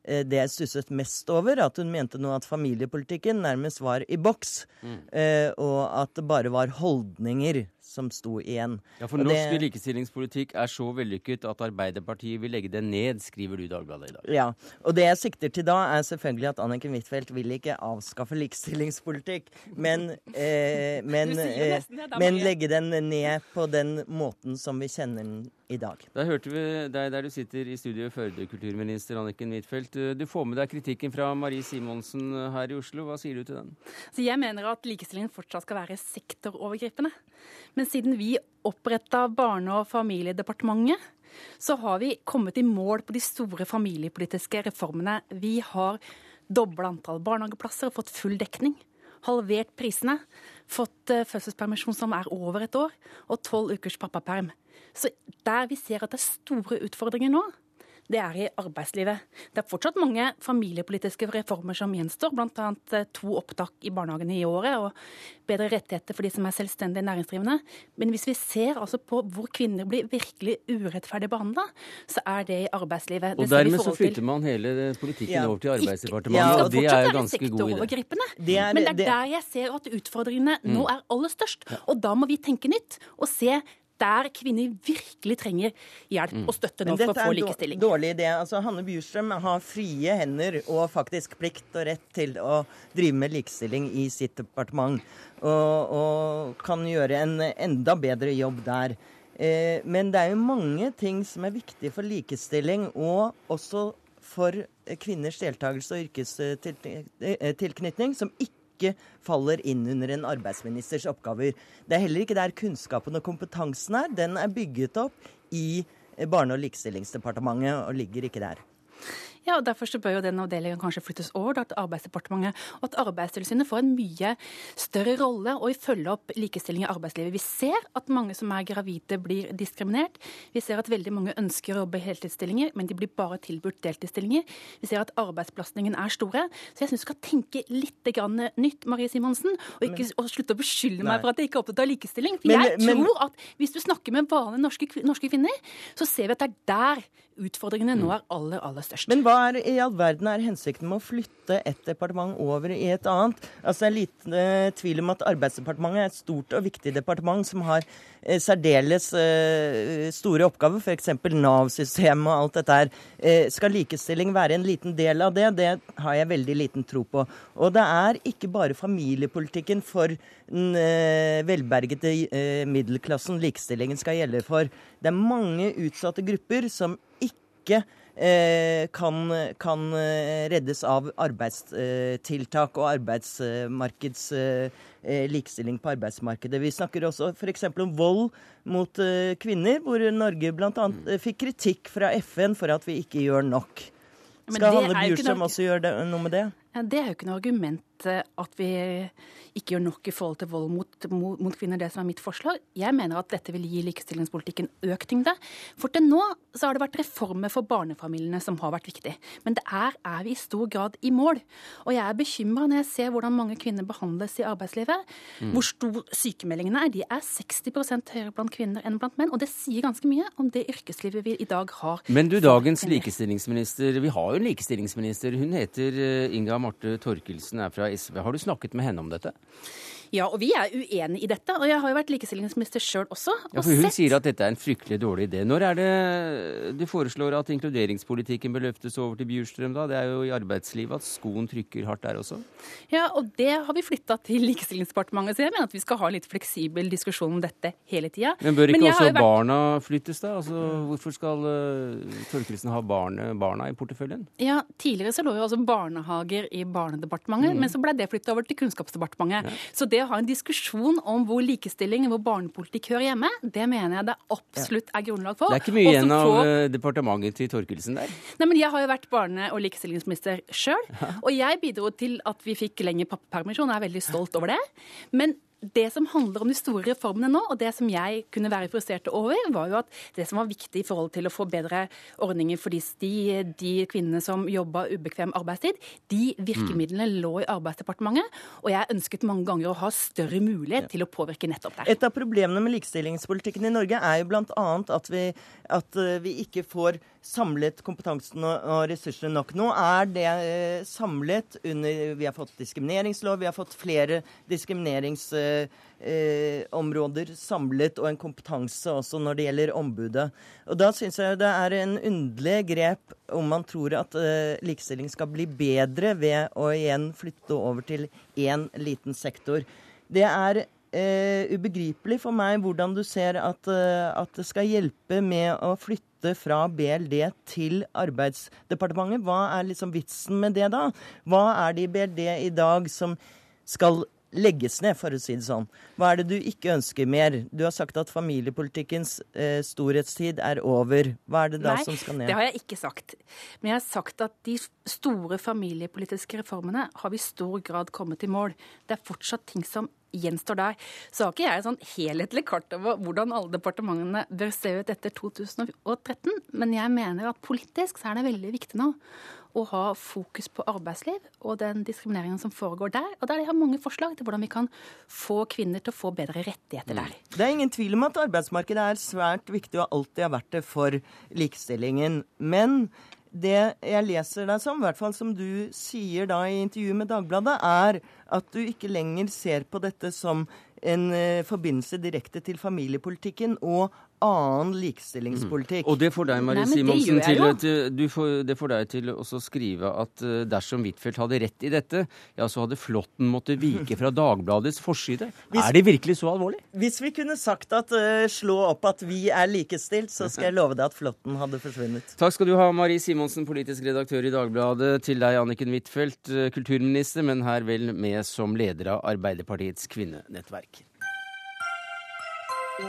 det jeg stusset mest over, at hun mente nå at familiepolitikken nærmest var i boks. Mm. eh, og at det bare var holdninger som sto igjen. Ja, For norsk det- likestillingspolitikk er så vellykket at Arbeiderpartiet vil legge den ned, skriver du i Dagbladet i dag. Ja, og det jeg sikter til da, er selvfølgelig at Anniken Huitfeldt vil ikke avskaffe likestillingspolitikk, men, eh, men, eh, men legge den ned på den måten som vi kjenner den i dag. Da hørte vi deg der du sitter i studio, Førde-kulturminister Anniken Huitfeldt. Du får med deg kritikken fra Marie Simonsen her i Oslo. Hva sier du til den? Så jeg mener at likestillingen fortsatt skal være sektorovergripende. Men siden vi oppretta Barne- og familiedepartementet, så har vi kommet i mål på de store familiepolitiske reformene. Vi har dobla antall barnehageplasser og fått full dekning. Halvert prisene. Fått eh, fødselspermisjon som er over et år, og tolv ukers pappaperm. Så der vi ser at det er store utfordringer nå, det er i arbeidslivet. Det er fortsatt mange familiepolitiske reformer som gjenstår, bl.a. to opptak i barnehagene i året og bedre rettigheter for de som er selvstendig næringsdrivende. Men hvis vi ser altså på hvor kvinner blir virkelig urettferdig behandla, så er det i arbeidslivet. Og Det og dermed så flytter man hele politikken Ja. over til Ja, Arbeidsdepartementet, og det er jo ganske god idé. Det er- Men det er det- der jeg ser at utfordringene nå Mm. er aller størst. Og da må vi tenke nytt og se der kvinner virkelig trenger hjelp Mm. og støtte nå for å dette få er en er dårlig idé. Altså, Hanne Bjurstrøm har frie hender og faktisk plikt og rett til å drive med likestilling i sitt departement. Og, og kan gjøre en enda bedre jobb der. Eh, men det er jo mange ting som er viktige for likestilling, og også for kvinners deltakelse og yrkestilknytning, som ikke faller inn under en arbeidsministers oppgaver. Det er heller ikke der kunnskapen og kompetansen er. Den er bygget opp i Barne- og likestillingsdepartementet og ligger ikke der. Ja, og Derfor så bør jo den avdelingen kanskje flyttes over til Arbeidsdepartementet, og at Arbeidstilsynet får en mye større rolle og i følge opp likestilling i arbeidslivet. Vi ser at mange som er gravide blir diskriminert. Vi ser at veldig mange ønsker å jobbe i heltidsstillinger, men de blir bare tilbudt deltidsstillinger. Vi ser at arbeidsbelastningen er store. Så jeg syns du skal tenke litt grann nytt, Marie Simonsen, og, ikke, og slutte å beskylde Nei. meg for at jeg ikke er opptatt av likestilling. For Men- jeg men- tror at hvis du snakker med vanlige norske, norske kvinner, så ser vi at det er der utfordringene nå er aller, aller størst. Men hva er i all verden er hensikten med å flytte et departement over i et annet? Altså Det er liten eh, tvil om at Arbeidsdepartementet er et stort og viktig departement som har eh, særdeles eh, store oppgaver, f.eks. Nav-systemet og alt dette her. skal likestilling være en liten del av det? Det har jeg veldig liten tro på. Og det er ikke bare familiepolitikken for den velbergede middelklassen likestillingen skal gjelde for. Det er mange utsatte grupper som ikke Eh, kan, kan, eh, reddes av arbeidstiltak og arbeidsmarkeds eh, likestilling på arbeidsmarkedet. Vi snakker også f.eks. om vold mot kvinner, hvor Norge bl.a. fikk kritikk fra FN for at vi ikke gjør nok. Skal Hanne Bjurstrøm også gjøre noe med det? Ja, det er jo ikke noe argument at vi ikke gjør nok i forhold til vold mot, mot, mot, kvinner, det som er mitt forslag. Jeg mener at dette vil gi likestillingspolitikken økt tyngde. For til nå så har det vært reformer for barnefamiliene som har vært viktig. Men det er, er vi i stor grad i mål. Og jeg er bekymra når jeg ser hvordan mange kvinner behandles i arbeidslivet. Mm. Hvor stor sykemeldingene er. De er 60% høyere blant kvinner enn blant menn. Og det sier ganske mye om det yrkeslivet vi i dag har. Men du, dagens likestillingsminister, vi har jo en likestillingsminister. Hun heter eh, Inga Marte Torkelsen, er fra SV. Har du snakket med henne om dette? Ja, og vi er uenig i dette. Og jeg har jo vært likestillingsminister sjøl også. Ja, for Hun sett... sier at dette er en fryktelig dårlig idé. Når er det du foreslår at inkluderingspolitikken bør løftes over til Bjurstrøm, da? Det er jo i arbeidslivet at skoen trykker hardt der også? Ja, og det har vi flytta til Likestillingsdepartementet. Så jeg mener at vi skal ha litt fleksibel diskusjon om dette hele tida. Men bør ikke Men også vært... barna flyttes, da? Altså, hvorfor skal uh, Torkelsen ha barne, barna i porteføljen? Ja, tidligere så lå jo også barnehager i Barnedepartementet, mm. men så ble det flytta over til Kunnskapsdepartementet. Ja. Så det å ha en diskusjon om hvor likestilling hvor barnepolitikk hører hjemme, det mener jeg det absolutt er grunnlag for. Det er ikke mye igjen av få... Eh, departementet til Torkelsen der? Nei, men Jeg har jo vært barne- og likestillingsminister sjøl, og jeg bidro til at vi fikk lengre pappapermisjon, og er veldig stolt over det. Men det som handler om de store reformene nå, og det som jeg kunne være frustrert over, var jo at det som var viktig i forhold til å få bedre ordninger for de, de kvinnene som jobba ubekvem arbeidstid, de virkemidlene mm. lå i Arbeidsdepartementet. Og jeg ønsket mange ganger å ha større mulighet til å påvirke nettopp der. Et av problemene med likestillingspolitikken i Norge er jo bl.a. At, vi, at eh, vi ikke får samlet kompetansen og, ressursene nok. Nå er det eh, samlet under Vi har fått diskrimineringslov, vi har fått flere diskrimineringsområder eh, samlet, og en kompetanse også når det gjelder ombudet. Og Da syns jeg det er en underlig grep om man tror at eh, likestilling skal bli bedre ved å igjen flytte over til én liten sektor. Det er eh, ubegripelig for meg hvordan du ser at, at, det skal hjelpe med å flytte fra BLD til Arbeidsdepartementet. Hva er liksom vitsen med det, da? Hva er det i BLD i dag som skal legges ned, for å si det sånn. Hva er det du ikke ønsker mer? Du har sagt at familiepolitikkens eh, storhetstid er over. Hva er det da Nei, som skal ned? Det har jeg ikke sagt. Men jeg har sagt at de store familiepolitiske reformene har vi i stor grad kommet i mål. Det er fortsatt ting som gjenstår der. Så har ikke jeg et sånn helhetlig kart over hvordan alle departementene bør se ut etter 2013, men jeg mener at politisk så er det veldig viktig nå å ha fokus på arbeidsliv og den diskrimineringen som foregår der. Og der de har mange forslag til hvordan vi kan få kvinner til å få bedre rettigheter der. Mm. Det er ingen tvil om at arbeidsmarkedet er svært viktig og alltid har vært det for likestillingen. Men det jeg leser deg som, i hvert fall som du sier da i intervjuet med Dagbladet, er at du ikke lenger ser på dette som en uh, forbindelse direkte til familiepolitikken og annen likestillingspolitikk. Mm. Og det får deg, Marie Simonsen, til, det får deg til å skrive at uh, dersom Huitfeldt hadde rett i dette, ja, så hadde Flåtten måttet vike fra Dagbladets forside. Hvis, er det virkelig så alvorlig? Hvis vi kunne sagt at uh, slå opp at vi er likestilt, så skal jeg love deg at Flåtten hadde forsvunnet. Takk skal du ha, Marie Simonsen, politisk redaktør i Dagbladet. Til deg, Anniken Huitfeldt, kulturminister, men her vel med som leder av Arbeiderpartiets kvinnenettverk. I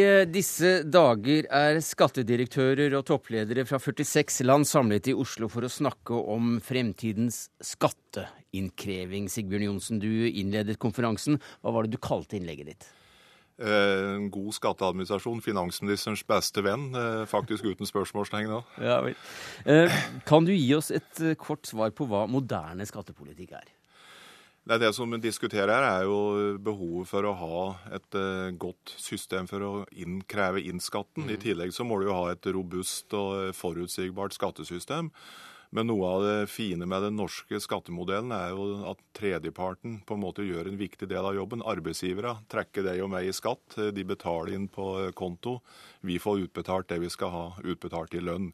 eh, disse dager er skattedirektører og toppledere fra 46 land samlet i Oslo for å snakke om fremtidens skatteinnkreving. Sigbjørn Johnsen, du innledet konferansen. Hva var det du kalte innlegget ditt? Eh, en god skatteadministrasjon, finansministerens beste venn, eh, faktisk uten spørsmålstegn. Ja, kan du gi oss et kort svar på hva moderne skattepolitikk er? Det, det som diskuterer her, er jo behovet for å ha et uh, godt system for å innkreve inn skatten. Mm. I tillegg så må du jo ha et robust og forutsigbart skattesystem. Men noe av det fine med den norske skattemodellen er jo at tredjeparten på en måte gjør en viktig del av jobben. Arbeidsgivere trekker deg og meg i skatt. De betaler inn på konto. Vi får utbetalt det vi skal ha utbetalt i lønn.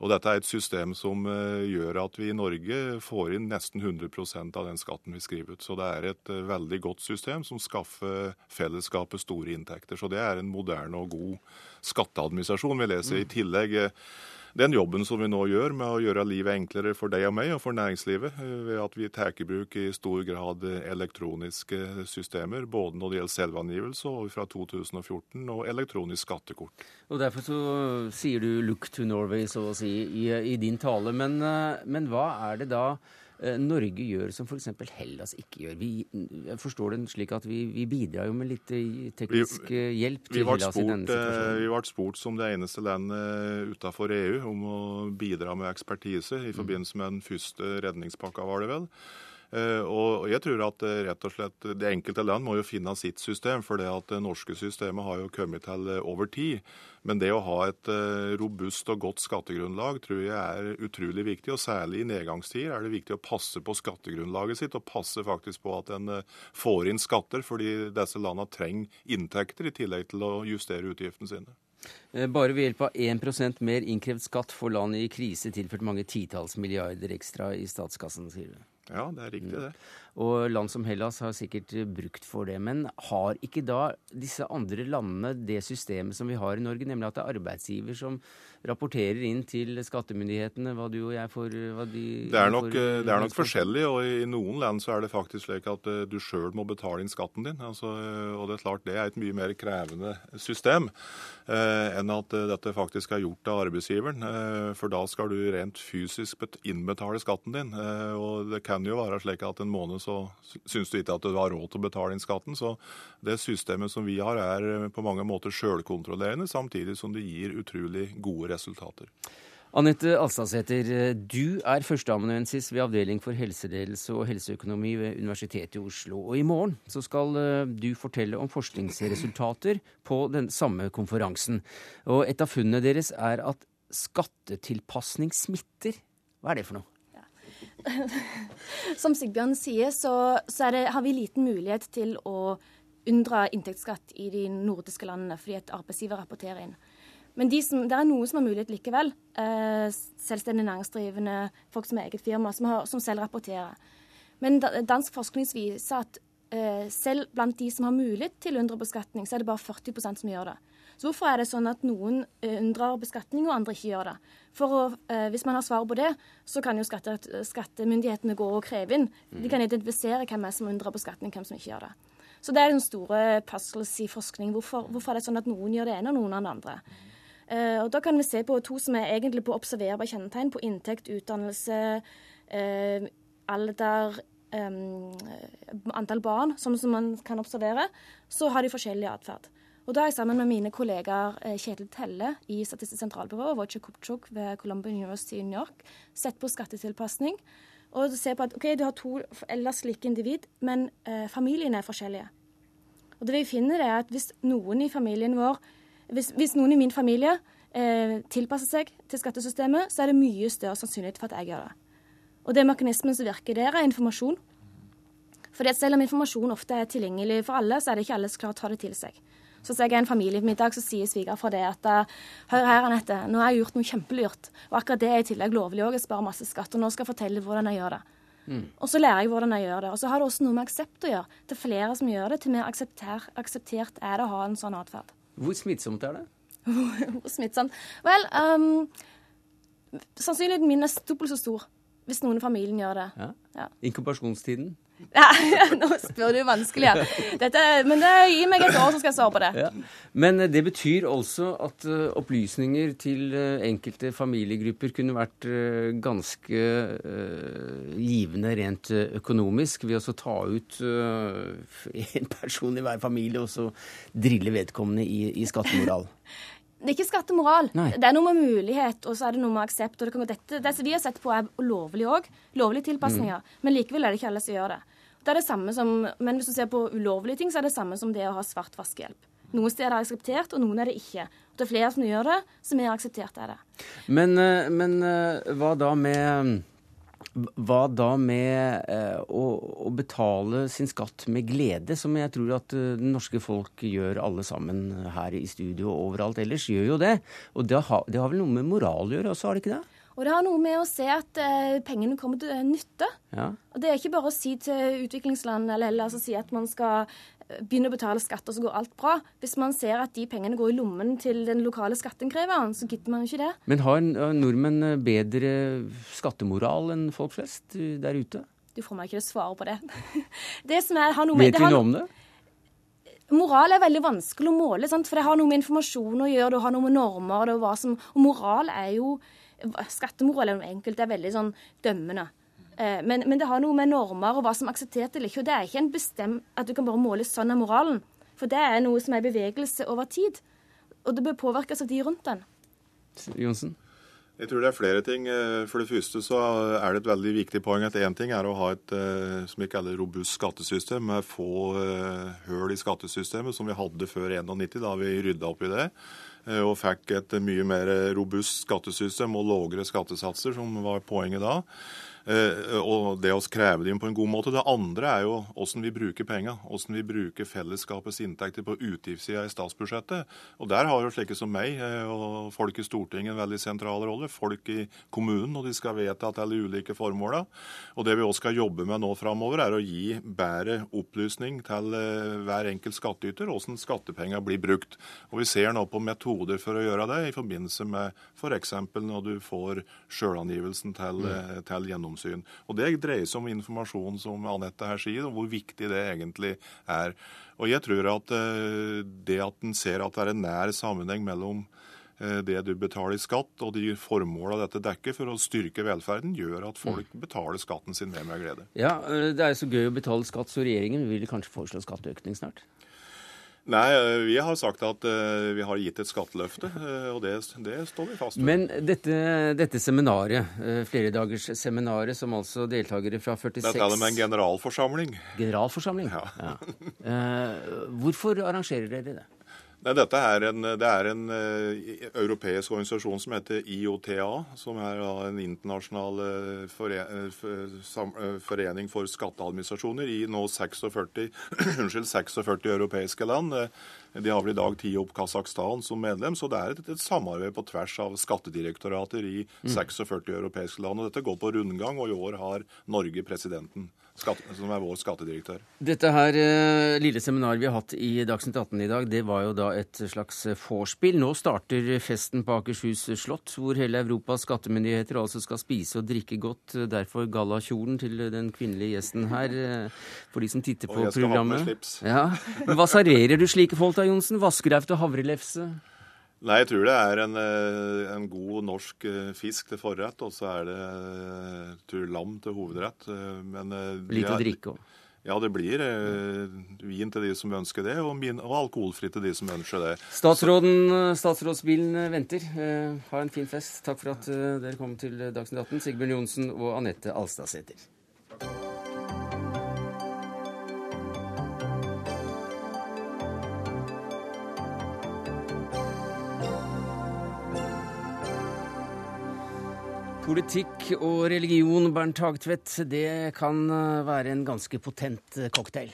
Og Dette er et system som eh, gjør at vi i Norge får inn nesten 100% av den skatten vi skriver ut. Så det er et eh, veldig godt system som skaffer fellesskapet store inntekter. Så det er en moderne og god skatteadministrasjon. Vi leser i tillegg eh, den jobben som vi nå gjør med å gjøre livet enklere for deg og meg og for næringslivet, eh, ved at vi tar i bruk i stor grad elektroniske systemer, både når det gjelder selvangivelse og fra 2014 og elektronisk skattekort. Og Derfor så sier du 'look to Norway', så å si, i, i din tale. Men, eh, men hva er det da Norge gjør som f.eks. Hellas ikke gjør. Vi, jeg forstår det slik at vi, vi bidrar jo med litt eh, teknisk vi, eh, hjelp til Hellas spurt, i denne situasjonen. Vi ble spurt som det eneste landet utenfor EU om å bidra med ekspertise i mm. forbindelse med den første redningspakka, var det vel. Eh, og jeg tror at eh, rett og slett det enkelte land må jo finne sitt system. For det at det norske systemet har jo kommet til eh, over tid. Men det å ha et robust og godt skattegrunnlag tror jeg er utrolig viktig. Og særlig i nedgangstider er det viktig å passe på skattegrunnlaget sitt, og passe faktisk på at en får inn skatter, fordi disse landene trenger inntekter i tillegg til å justere utgiftene sine. Bare ved hjelp av 1 mer innkrevd skatt får land i krise tilført mange titalls milliarder ekstra i statskassen, sier du. Ja, det er riktig, det. Og land som Hellas har sikkert brukt for det. Men har ikke da disse andre landene det systemet som vi har i Norge, nemlig at det er arbeidsgiver som rapporterer inn til skattemyndighetene hva du og jeg får hva de Det er nok, får, det er nok forskjellig, og i noen land så er det faktisk slik at eh, du sjøl må betale inn skatten din. Altså, og det er klart det er et mye mer krevende system eh, enn at eh, dette faktisk er gjort av arbeidsgiveren. Eh, for da skal du rent fysisk innbetale skatten din. Eh, og det kan jo være slik at en måned så syns du ikke at du har råd til å betale inn skatten. Så det systemet som vi har, er eh, på mange måter sjølkontrollerende, samtidig som det gir utrolig gode resultater. Anette Alstadsæter, du er førsteamanuensis ved Avdeling for helseledelse og helseøkonomi ved Universitetet i Oslo. Og i morgen så skal eh, du fortelle om forskningsresultater på den samme konferansen. Og et av funnene deres er at skattetilpasning smitter. Hva er det for noe? Som Sigbjørn sier, så, så det, har vi liten mulighet til å unndra inntektsskatt i de nordiske landene fordi et arbeidsgiver rapporterer inn. Men de som, det er noen som har mulighet likevel. Eh, selvstendig næringsdrivende, folk som har eget firma, som, har, som selv rapporterer. Men dansk forskning viser at eh, selv blant de som har mulighet til å unndra beskatning, så er det bare 40% som gjør det. Så hvorfor er det sånn at noen eh, unndrar beskatning, og andre ikke gjør det? For å, eh, Hvis man har svar på det, så kan jo skatte, skattemyndighetene gå og kreve inn. De kan identifisere hvem er som unndrar beskatning, hvem som ikke gjør det. Så det er den store puzzles i forskning. Hvorfor, hvorfor, er det sånn at noen gjør det ene, og noen av det andre? Eh, og Da kan vi se på to som er egentlig på observerbare kjennetegn, på inntekt, utdannelse, eh, alder, um, antall barn, som, som man kan observere. Så har de forskjellig atferd. Og da har jeg sammen med mine kollegaer eh, Kjetil Telle i Statistisk sentralbyrå og Wojciech Kupchuk ved Columbia University i New York sett på skattetilpasning. Og se på at ok, du har to ellers like individ, men eh, familiene er forskjellige. Og det vi finner er at hvis noen i familien vår, hvis, hvis noen i min familie eh, tilpasser seg til skattesystemet, så er det mye større sannsynlighet for at jeg gjør det. Og det mekanismen som virker der, er informasjon. For selv om informasjon ofte er tilgjengelig for alle, så er det ikke alle som klarer å ta det til seg. Så hvis jeg er en familiemiddag, så sier svigerfar det at hør her, Anette, nå har jeg gjort noe kjempelurt. Og akkurat det er i tillegg lovlig òg. Jeg sparer masse skatt. Og nå skal jeg fortelle hvordan jeg gjør det. Mm. Og så lærer jeg hvordan jeg gjør det. Og så har det også noe med aksept å gjøre. Til flere som gjør det, til mer aksepter, akseptert er det å ha en sånn atferd. Hvor smittsomt er det? Hvor smittsomt? Vel, um, sannsynligheten min er dobbelt så stor hvis noen i familien gjør det. Ja. Ja. Inkubasjonstiden? Ja, nå spør du vanskelig, ja. Dette, men det, gi meg et år, så skal jeg svare på det. Ja. Men eh, det betyr altså at uh, opplysninger til uh, enkelte familiegrupper kunne vært uh, ganske givende rent økonomisk, ved å ta ut en person i hver familie og så drille vedkommende i, i skattemoral. Det er ikke skattemoral. Nei. Det er noe med mulighet, og så er det noe med aksept. og Det, dette, det som vi har sett på, er lovlig òg. Lovlige tilpasninger. Mm. Men likevel er det ikke alle som gjør det. Det er det samme som, men hvis du ser på ulovlige ting, så er det samme som det å ha svart vaskehjelp. Noen steder er det akseptert, og noen er det ikke. Det er flere som gjør det, som er akseptert er det. Men, eh, men eh, hva da med hva da med eh, å, å, betale sin skatt med glede, som jeg tror at det norske folk gjør alle sammen her i studio og overalt ellers, gjør jo det. Og det har, det har vel noe med moral å gjøre også, har det ikke det? Og det har noe med å se at eh, pengene kommer til nytte. Ja. Og Det er ikke bare å si til utviklingsland eller, eller altså si at man skal eh, begynne å betale skatt, og så går alt bra. Hvis man ser at de pengene går i lommen til den lokale skatteinnkreveren, så gidder man jo ikke det. Men har nordmenn bedre skattemoral enn folk flest eh, der ute? Du får meg ikke til å svare på det. det som er, har noe med, Vet vi noe om det? Moral er veldig vanskelig å måle, sant? for det har noe med informasjon å gjøre, det har noe med normer og hva som Og moral er jo Skattemoral eller noe enkelt, det er veldig sånn dømmende. Eh, men, men, det har noe med normer og hva som er akseptert eller ikke. Og det er ikke en bestemt at du kan bare måle sånn av moralen. For det er noe som er bevegelse over tid. Og det bør påvirkes av de rundt den. Jonsen? Jeg tror det er flere ting. Eh, for det første så er det et veldig viktig poeng at én ting er å ha et eh, som vi kaller robust skattesystem med få høl i skattesystemet, som vi hadde før 91, da vi rydda opp i det. Og fikk et mye mer robust skattesystem og lavere skattesatser, som var poenget da. Eh, og det å kreve dem på en god måte. Det andre er jo hvordan vi bruker pengene. Hvordan vi bruker fellesskapets inntekter på utgiftssida i statsbudsjettet. Og Der har jo slike som meg eh, og folk i Stortinget en veldig sentral rolle. Folk i kommunen, og de skal vedta til de ulike formåla. Og det vi også skal jobbe med nå framover, er å gi bedre opplysning til eh, hver enkelt skattyter hvordan skattepenger blir brukt. Og Vi ser nå på metoder for å gjøre det, i forbindelse med f.eks. når du får sjølangivelsen til, mm. til gjennomføring gjennomsyn. Og Det dreier seg om informasjon, som Anette her sier, og hvor viktig det egentlig er. Og Jeg tror at eh, det at en ser at det er en nær sammenheng mellom eh, det du betaler i skatt og de formåla dette dekker for å styrke velferden, gjør at folk mm. betaler skatten sin med med glede. Ja, eh, Det er så gøy å betale skatt, så regjeringen vil kanskje foreslå skatteøkning snart? Nei, eh, vi har sagt at uh, vi har gitt et skatteløfte, uh, og det, det, står vi fast ved. Men dette, dette seminaret, uh, fleredagersseminaret som altså deltakere fra 46 Dette er det med en generalforsamling. Generalforsamling? Ja. ja. hvorfor arrangerer dere det? Nei, dette er en, det er en uh, europeisk organisasjon som heter IOTA, som er uh, en internasjonal uh, fore, sam, forening for skatteadministrasjoner i nå 46, unnskyld, 46 europeiske land. De har vel i dag tatt opp Kasakhstan som medlem, så det er et, et samarbeid på tvers av skattedirektorater i mm. 46 europeiske land. og Dette går på rundgang, og i år har Norge presidenten som er vår skattedirektør. Dette her eh, lille seminaret vi har hatt i Dagsnytt 18 i dag, det var jo da et slags vorspiel. Nå starter festen på Akershus slott, hvor hele Europas skattemyndigheter altså skal spise og drikke godt. Derfor gallakjolen til den kvinnelige gjesten her, eh, for de som titter på programmet. Og jeg skal ha med slips. Ja. Hva serverer du slike folk da, Johnsen? Vaskereif til havrelefse? Nei, jeg tror det er en, eh, en god norsk eh, fisk til forrett, og så er det jeg tror, lam til hovedrett. Men, Litt å drikke òg? Ja, det blir eh, vin til de som ønsker det, og, min, og alkoholfritt til de som ønsker det. Statsråden, Statsrådsbilen venter. Eh, ha en fin fest. Takk for at eh, dere kom til Dagsnytt 18, Sigbjørn Johnsen og Anette Alstadsæter. Politikk og religion, Bernt Hagtvedt, det kan eh, være en ganske potent eh, cocktail?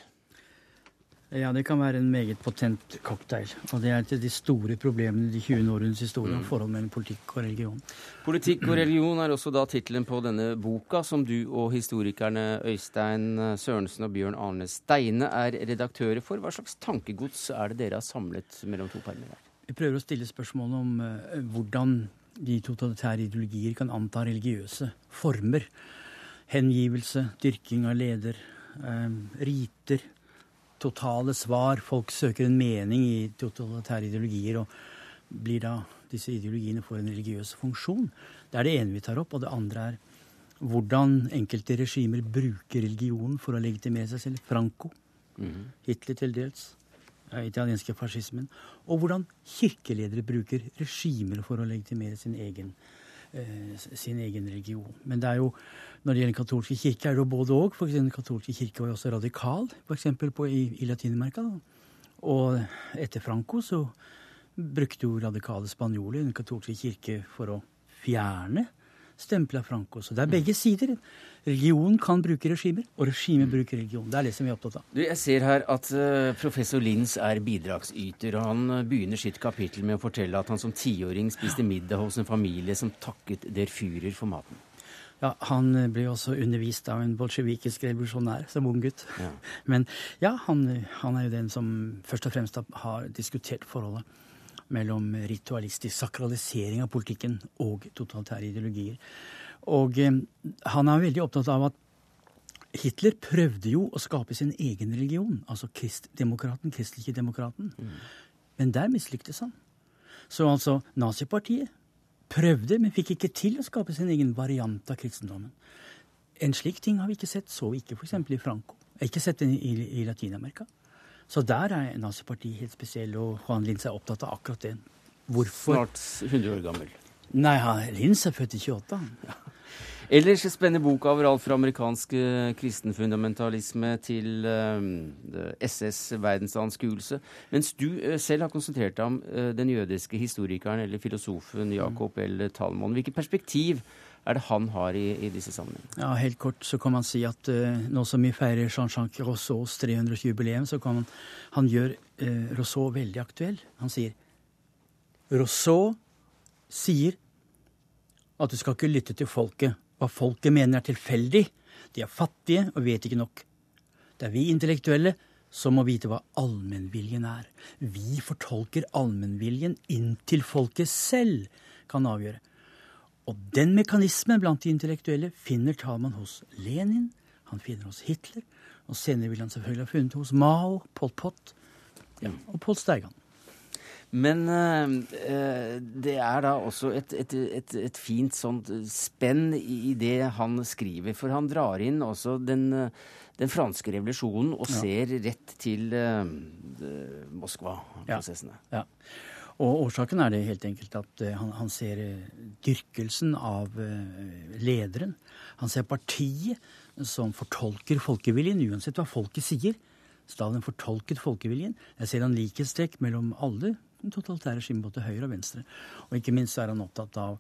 Ja, det kan være en meget potent cocktail. Og det er et av de store problemene i de 20. årenes historie om mm. forholdet mellom politikk og religion. Politikk og religion er også da tittelen på denne boka, som du og historikerne Øystein Sørensen og Bjørn Arne Steine er redaktører for. Hva slags tankegods er det dere har samlet mellom to permer Vi prøver å stille spørsmål om uh, hvordan de totalitære ideologier kan anta religiøse former. Hengivelse, dyrking av leder, eh, riter, totale svar. Folk søker en mening i totalitære ideologier, og blir da disse ideologiene får en religiøs funksjon. Det er det ene vi tar opp. Og det andre er hvordan enkelte regimer bruker religionen for å legitimere seg selv. Franco, mm -hmm. Hitler til dels italienske fascismen, og hvordan kirkeledere bruker regimer for å legitimere sin egen eh, sin egen religion. Men det er jo, når det gjelder katolske kirke, er det jo både òg. Den katolske kirke var jo også radikal, f.eks. i, i Latin-Amerika. Og etter Franco så brukte jo radikale spanjoler den katolske kirke for å fjerne stempelet av Franco. Så det er begge sider. Religion kan bruke regimer, og regimet bruker religion. Det er det som vi er opptatt av. Du, jeg ser her at uh, professor Linz er bidragsyter, og han uh, begynner sitt kapittel med å fortelle at han som tiåring spiste middag hos en familie som takket der Führer for maten. Ja, Han eh, ble også undervist av en bolsjevikisk revolusjonær som ung gutt. Ja. Men ja, han, han, er jo den som først og fremst har diskutert forholdet mellom ritualistisk sakralisering av politikken og totalitære ideologier. Og eh, han er veldig opptatt av at Hitler prøvde jo å skape sin egen religion, altså kristdemokraten, kristelige demokraten. Mm. Men der mislyktes han. Så altså nazipartiet prøvde, men fikk ikke til å skape sin egen variant av kristendommen. En slik ting har vi ikke sett, så vi ikke f.eks. i Franco. Jeg har ikke sett den i, i Latin-Amerika. Så der er nazipartiet helt spesiell, og han Linz er opptatt av akkurat det. Hvorfor? Snart 100 år gammel. Nei, Linz er født i 28. Ja. Ellers spennende boka overalt fra amerikansk eh, kristenfundamentalisme til uh, eh, SS' verdensanskuelse. Mens du uh, selv har konsentrert deg om den jødiske historikeren eller filosofen Jakob mm. L. Talmon. Hvilket perspektiv er det han har i, i disse sammenhengene? Ja, Helt kort så kan man si at nå som vi feirer Jean-Jacques Rousseaus 300-jubileum, så kan man, han gjør Rousseau veldig aktuell. Han sier Rousseau sier at du skal ikke lytte til folket hva folket mener er tilfeldig. De er fattige og vet ikke nok. Det er vi intellektuelle som må vite hva allmennviljen er. Vi fortolker allmennviljen inntil folket selv kan avgjøre. Og den mekanismen blant de intellektuelle finner Talman hos Lenin, han finner hos Hitler, og senere vil han selvfølgelig ha funnet hos Mao, Pol Pot ja, og Pål Steigan. Men uh, det er da også et, et, et, et, fint sånt spenn i det han skriver. For han drar inn også den, den franske revolusjonen og ja. ser rett til uh, Moskva-prosessene. Ja. ja. Og årsaken er det helt enkelt at uh, han, han, ser dyrkelsen av lederen. Han ser partiet som fortolker folkeviljen, uansett hva folket sier. Stalin fortolket folkeviljen. Jeg ser han likhetstrekk mellom alle totalitære regimer, både høyre og venstre. Og ikke minst er han opptatt av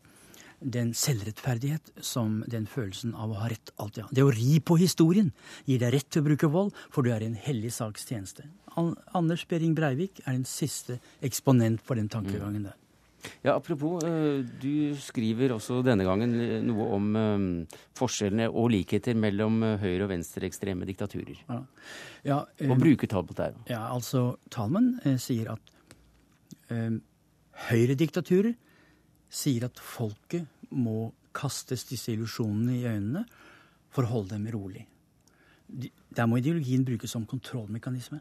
den selvrettferdighet som den følelsen av å ha rett alltid har. Det å ri på historien gir deg rett til å bruke vold, for du er i en hellig saks tjeneste. Anders Behring Breivik er den siste eksponent for den tankegangen der. Ja, Apropos, eh, du skriver også denne gangen noe om eh, forskjellene og likheter mellom eh, høyre- og venstreekstreme diktaturer. Ja. Ja, og bruker Talbot der. Ja, altså Talman eh, sier at eh, høyrediktaturer sier at folket må kastes disse illusjonene i øynene for å holde dem rolig. De, der må ideologien brukes som kontrollmekanisme.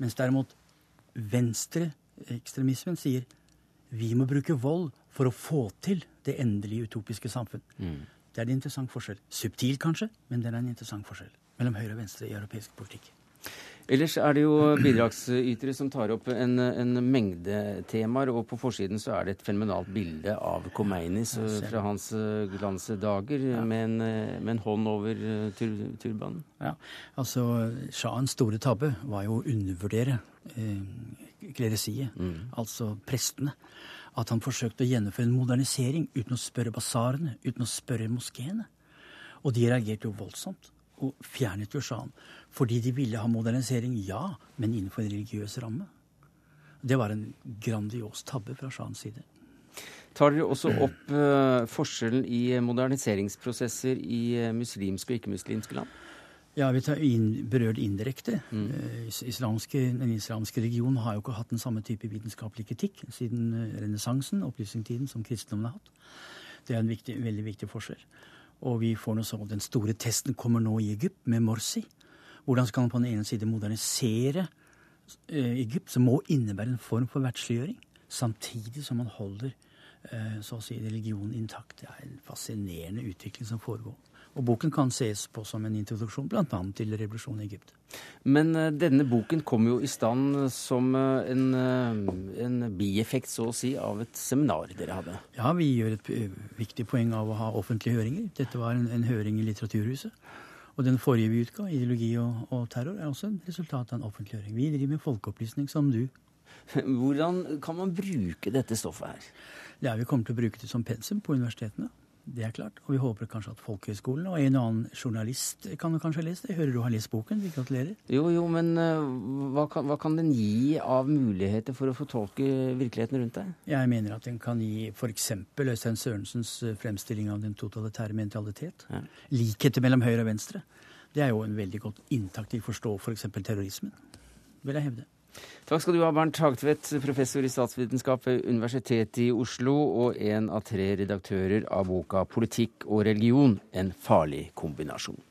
Mens derimot venstreekstremismen sier vi må bruke vold for å få til det endelige utopiske samfunn. Mm. Det er en interessant forskjell. Subtil kanskje, men det er en interessant forskjell mellom høyre og venstre i europeisk politikk. Ellers er det jo bidragsytere som tar opp en, en mengde temaer, og på forsiden så er det et fenomenalt bilde av Komeinis fra hans eh, glansedager ja. med, en, eh, med, en, hånd over eh, tur, turbanen. Ja, altså Shahens store tabbe var jo å undervurdere eh, kleresiet, mm. altså prestene. At han forsøkte å gjennomføre en modernisering uten å spørre basarene, uten å spørre moskeene. Og de reagerte jo voldsomt og fjernet jo sjahen. Fordi de ville ha modernisering, ja, men innenfor en religiøs ramme. Det var en grandios tabbe fra shahens side. Tar dere også opp uh, forskjellen i moderniseringsprosesser i uh, muslimske og ikke-muslimske land? Ja, vi tar inn, berørt indirekte. Mm. Uh, islamske, den islamske regionen har jo ikke hatt den samme type vitenskapelig kritikk siden uh, renessansen, opplysningstiden, som kristendommen har hatt. Det er en viktig, veldig viktig forskjell. Og vi får noe sånn, Den store testen kommer nå i Egypt, med Morsi. Hvordan skal man på den ene side modernisere eh, Egypt, som må innebære en form for verdsliggjøring, samtidig som man holder eh, så å si religionen intakt. Det er en fascinerende utvikling som foregår. Og boken kan ses på som en introduksjon bl.a. til revolusjonen i Egypt. Men uh, denne boken kom jo i stand som uh, en, uh, en, bieffekt, så å si, av et seminar dere hadde. Ja, vi gjør et viktig poeng av å ha offentlige høringer. Dette var en, en høring i Litteraturhuset. Og den forrige vi utga, 'Ideologi og, og, terror', er også en resultat av en offentlig høring. Vi driver med folkeopplysning, som du. Hvordan kan man bruke dette stoffet her? Ja, Vi kommer til å bruke det som pensum på universitetene. Det er klart. Og vi håper kanskje at folkehøyskolen og en og annen journalist kan kanskje lese det. Hører du har lest boken. Vi gratulerer. Jo, jo, men uh, hva, kan, hva, kan, den gi av muligheter for å fortolke virkeligheten rundt deg? Jeg mener at den kan gi f.eks. Øystein Sørensens eh, fremstilling av den totalitære mentalitet. Ja. Likheter mellom høyre og venstre. Det er jo en veldig godt inntak til å forstå f.eks. For terrorismen, vil jeg hevde. Takk skal du ha, Bernt Hagtvedt, professor i statsvitenskap ved Universitetet i Oslo, og en av tre redaktører av boka 'Politikk og religion en farlig kombinasjon'.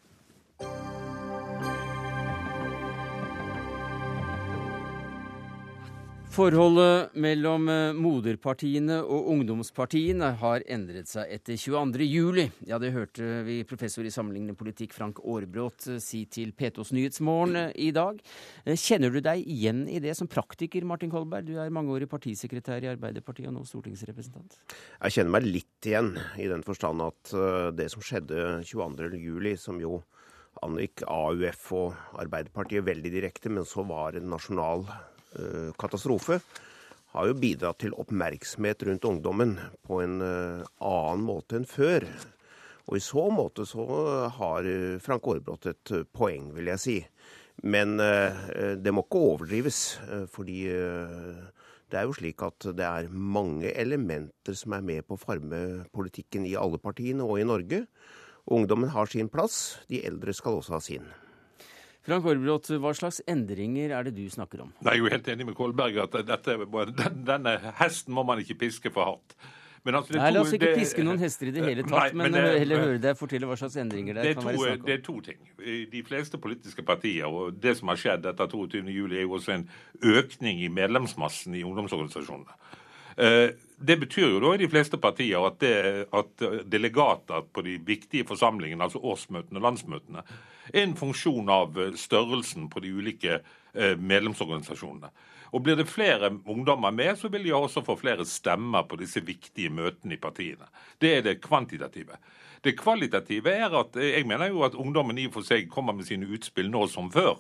Forholdet mellom eh, moderpartiene og ungdomspartiene har endret seg etter 22. juli. Ja, det hørte vi professor i sammenlignende politikk Frank Aarebrot eh, si til P2s Nyhetsmorgen eh, i dag. Kjenner du deg igjen i det som praktiker, Martin Kolberg? Du er mangeårig partisekretær i Arbeiderpartiet og nå stortingsrepresentant. Jeg kjenner meg litt igjen i den forstand at det som skjedde 22. juli, som jo angikk AUF og Arbeiderpartiet veldig direkte, men så var en nasjonal katastrofe, har jo bidratt til oppmerksomhet rundt ungdommen på en eh, annen måte enn før. Og i så måte så har eh, Frank Aarebrot et poeng, vil jeg si. Men det må ikke overdrives, fordi det er jo slik at det er mange elementer som er med på å farme politikken i alle partiene og i Norge. Ungdommen har sin plass, de eldre skal også ha sin. Frank Aarebrot, hva slags endringer er det du snakker om? Jeg er jo helt enig med Kolberg at dette, denne hesten må man ikke piske for hardt. Altså, Nei, La oss ikke det, piske noen hester i det hele tatt, nei, men, men det, heller høre deg fortelle hva slags endringer det, det kan to, være snakk om. Det er to ting. De fleste politiske partier, og det som har skjedd etter 22.07, er jo også en økning i medlemsmassen i ungdomsorganisasjonene. Eh, det betyr jo da i de fleste partier at, det, at delegater på de viktige forsamlingene, altså årsmøtene og landsmøtene, en funksjon av eh, størrelsen på de ulike eh, medlemsorganisasjonene. Og Blir det flere ungdommer med, så vil de også få flere stemmer på disse viktige møtene i partiene. Det er det kvantitative. Det kvalitative er at jeg mener jo at ungdommen i og for seg kommer med sine utspill nå som før.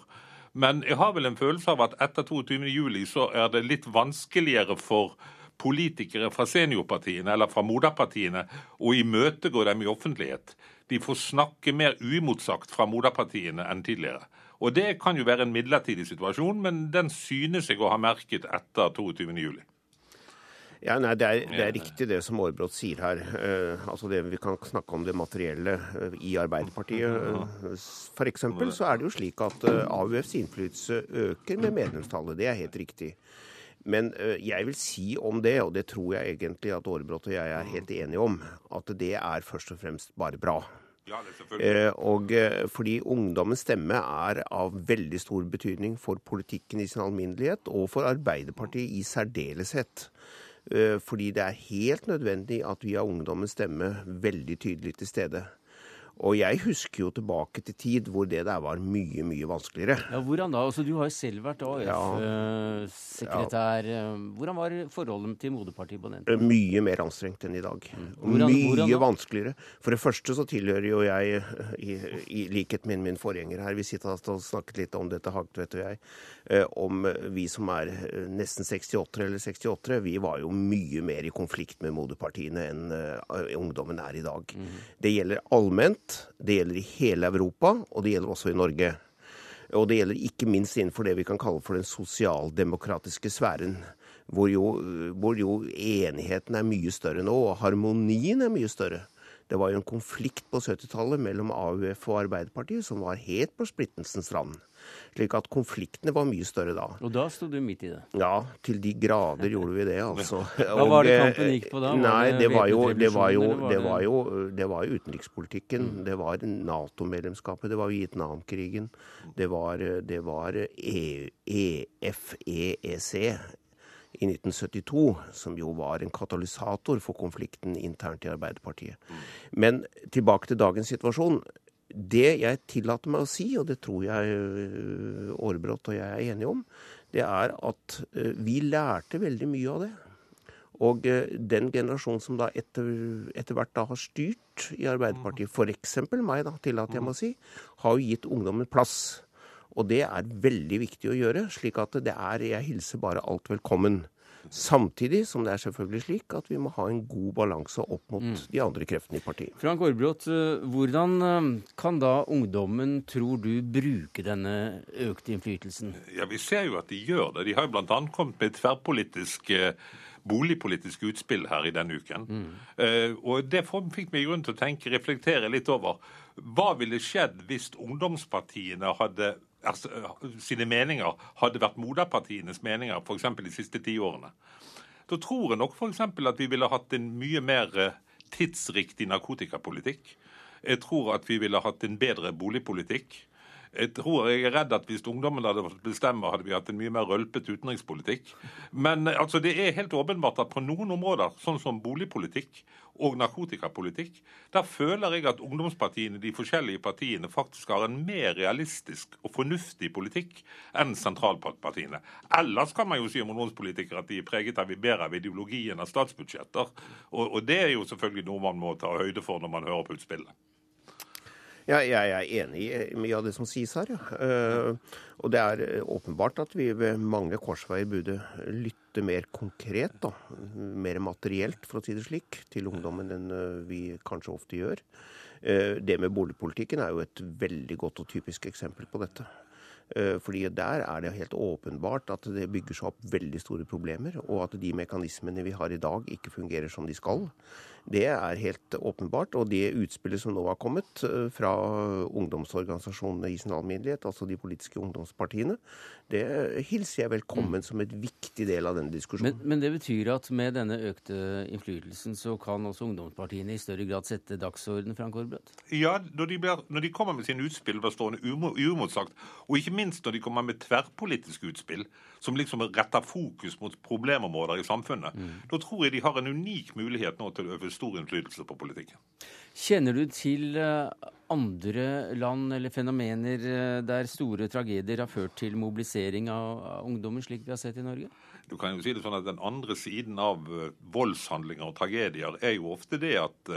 Men jeg har vel en følelse av at etter 22.07 så er det litt vanskeligere for politikere fra seniorpartiene eller fra moderpartiene og imøtegå dem i offentlighet de får snakke mer uimotsagt fra moderpartiene enn tidligere. Og Det kan jo være en midlertidig situasjon, men den synes jeg å ha merket etter 22.07. Ja, nei, det er, det er, riktig det som Aarbrot sier her. Eh, altså det, Vi kan snakke om det materielle uh, i Arbeiderpartiet. For eksempel så er det jo slik at uh, AUFs innflytelse øker med medlemstallet. Det er helt riktig. Men jeg vil si om det, og det tror jeg egentlig at Aarebrot og jeg er helt enige om, at det er først og fremst bare bra. Ja, eh, og eh, fordi ungdommens stemme er av veldig stor betydning for politikken i sin alminnelighet, og for Arbeiderpartiet i særdeleshet. Eh, fordi det er helt nødvendig at vi har ungdommens stemme veldig tydelig til stede. Og jeg husker jo tilbake til tid hvor det der var mye, mye vanskeligere. Ja, Hvordan da? Altså, du har jo selv vært AUF-sekretær. Ja. Eh, hvordan var forholdet til moderpartiet på den tiden? Mye mer anstrengt enn i dag. Mm. Hvordan, mye hvordan vanskeligere. For det første så tilhører jo jeg, i, i likhet med min forgjenger her, vi sitter og snakket litt om dette, Hagtvedt og jeg, eh, om vi som er eh, nesten 68 eller 68, vi var jo mye mer i konflikt med moderpartiene enn ungdommen er i dag. Mm. Det gjelder allment det gjelder i hele Europa, og det gjelder også i Norge. Og det gjelder ikke minst innenfor det vi kan kalle for den sosialdemokratiske sfæren. Hvor jo, hvor jo enigheten er mye større nå, og harmonien er mye større. Det var jo en konflikt på 70-tallet mellom AUF og Arbeiderpartiet som var helt på splittelsens rand. Slik at konfliktene var mye større da. Og da sto du midt i det? Ja, til de grader gjorde vi det, altså. Hva var det kampen gikk på da? Nei, det var jo, det var jo, det var jo, det var jo utenrikspolitikken. Mm. Det var Nato-medlemskapet, det var Vietnamkrigen. Det var, det var EU, EF, i 1972, som jo var en katalysator for konflikten internt i Arbeiderpartiet. Men tilbake til dagens situasjon. Det jeg tillater meg å si, og det tror jeg øh, Aarebrot og jeg er enige om, det er at øh, vi lærte veldig mye av det. Og øh, den generasjonen som da etter, etter hvert da har styrt i Arbeiderpartiet, f.eks. meg, da, tillater jeg meg å si, har jo gitt ungdommen plass. Og det er veldig viktig å gjøre, slik at det er Jeg hilser bare alt velkommen. Samtidig som det er selvfølgelig slik at vi må ha en god balanse opp mot Mm. de andre kreftene i partiet. Frank Aarebrot, eh, hvordan eh, kan da ungdommen, tror du, bruke denne økte innflytelsen? Ja, Vi ser jo at de gjør det. De har jo bl.a. kommet med et tverrpolitisk eh, boligpolitisk utspill her i denne uken. Eh, og Det fikk meg grunn til å tenke, reflektere litt over hva ville skjedd hvis ungdomspartiene hadde altså, sine meninger hadde vært moderpartienes meninger f.eks. de siste ti årene. Da tror jeg nok f.eks. at vi ville hatt en mye mer eh, tidsriktig narkotikapolitikk. Jeg tror at vi ville hatt en bedre boligpolitikk. Jeg tror jeg er redd at hvis ungdommen hadde fått bestemme, hadde vi hatt en mye mer rølpete utenrikspolitikk. Men eh, altså, det er helt åpenbart at på noen områder, sånn som boligpolitikk og narkotikapolitikk, der føler jeg at ungdomspartiene, de forskjellige partiene, faktisk har en mer realistisk og fornuftig politikk enn sentralpartiene. Ellers kan man jo si om ungdomspolitikere at de er preget av mer av ideologien av statsbudsjetter. Og, og det er jo selvfølgelig noe man må ta høyde for når man hører på utspillet. Ja, jeg er enig i mye av det som sies her. Ja. Eh, og det er åpenbart at vi ved mange korsveier burde lytte mer konkret, da, mer materielt, for å si det slik, til ungdommen enn eh, vi kanskje ofte gjør. Eh, Det med boligpolitikken er jo et veldig godt og typisk eksempel på dette. Eh, Fordi der er det helt åpenbart at det bygger seg opp veldig store problemer, og at de mekanismene vi har i dag ikke fungerer som de skal. Det er helt åpenbart. Og det utspillet som nå har kommet eh, fra ungdomsorganisasjonene i sin alminnelighet, altså de politiske ungdomspartiene, det hilser jeg velkommen som et viktig del av denne diskusjonen. Men, men det betyr at med denne økte innflytelsen så kan også ungdomspartiene i større grad sette dagsorden, Frank Aarebrot? Ja, når de, blir, når de kommer med sine utspill blir stående uimotsagt, og ikke minst når de kommer med tverrpolitiske utspill som liksom retter fokus mot problemområder i samfunnet, da tror jeg de har en unik mulighet nå til å øve stor innflytelse på politikken. Kjenner du til eh, andre land eller fenomener eh, der store tragedier har ført til mobilisering av, ungdommer, slik vi har sett i Norge? Du kan jo si det sånn at Den andre siden av eh, voldshandlinger og tragedier er jo ofte det at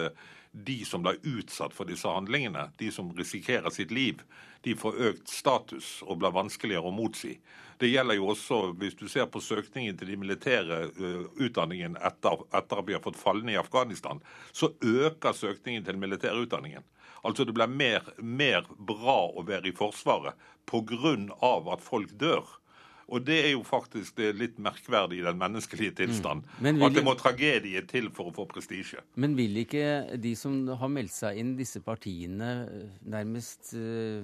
de som blir utsatt for disse handlingene, de som risikerer sitt liv, de får økt status og blir vanskeligere å motsi. Det gjelder jo også hvis du ser på søkningen til de militære uh, utdanningen etter, etter at vi har fått fallende i Afghanistan, så øker søkningen til den militære utdanningen. Altså det blir mer, mer bra å være i Forsvaret pga. at folk dør. Og det er jo faktisk det litt merkverdig i den menneskelige tilstand. Mm. Vil At det må tragedie til for å få prestisje. Men vil ikke de som har meldt seg inn, disse partiene, eh, nærmest eh,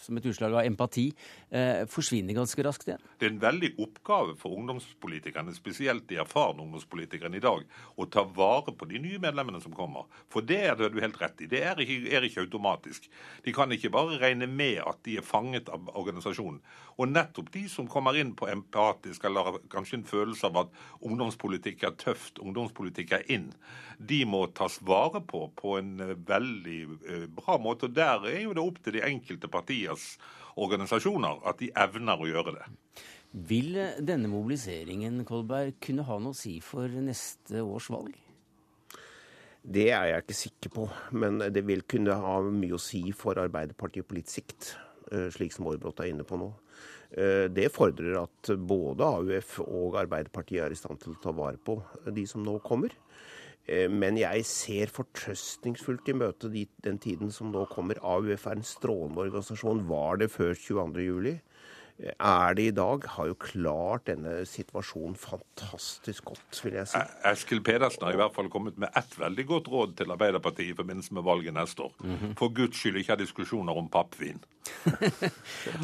som et utslag av empati, eh, forsvinner ganske raskt igjen? Det er en veldig oppgave for ungdomspolitikerne, spesielt de erfarne ungdomspolitikerne i dag, å ta vare på de nye medlemmene som kommer. For det er du helt rett i. Det er ikke, er ikke automatisk. De kan ikke bare regne med at de er fanget av organisasjonen. Og nettopp de som kommer inn på empatisk, eller kanskje en følelse av at ungdomspolitikk er tøft, ungdomspolitikk er inn, de må tas vare på på en eh, veldig eh, bra måte. Og der er jo det opp til de enkelte partiers organisasjoner at de evner å gjøre det. Vil denne mobiliseringen Kolberg, kunne ha noe å si for neste års valg? Det er jeg ikke sikker på, men det vil kunne ha mye å si for Arbeiderpartiet på litt sikt, eh, slik som Aarbrot er inne på nå. Eh, Det fordrer at både AUF og Arbeiderpartiet er i stand til å ta vare på de som nå kommer. Eh, Men jeg ser fortrøstningsfullt i møte de, den tiden som nå kommer. AUF er en strålende organisasjon. Var det før 22. Eh, Er det i dag? Har jo klart denne situasjonen fantastisk godt, vil jeg si. Eskil Pedersen har i hvert fall kommet med ett veldig godt råd til Arbeiderpartiet i forbindelse med valget neste år. For Guds skyld ikke ha diskusjoner om pappvin.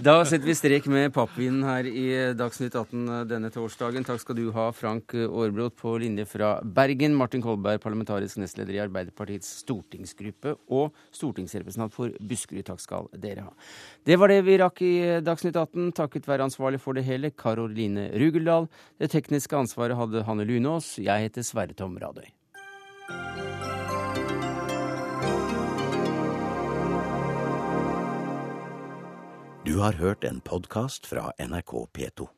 Da setter vi strek med pappvinen her i Dagsnytt 18 denne torsdagen. Takk skal du ha, Frank Aarbrot på linje fra Bergen. Martin Kolberg, parlamentarisk nestleder i Arbeiderpartiets stortingsgruppe og stortingsrepresentant for Buskerud. Takk skal dere ha. Det var det vi rakk i Dagsnytt 18. Takk takket være ansvarlig for det hele, Karoline Rugeldal. Det tekniske ansvaret hadde Hanne Lunås. Jeg heter Sverre Tom Radøy. Du har hørt en podkast fra NRK P2.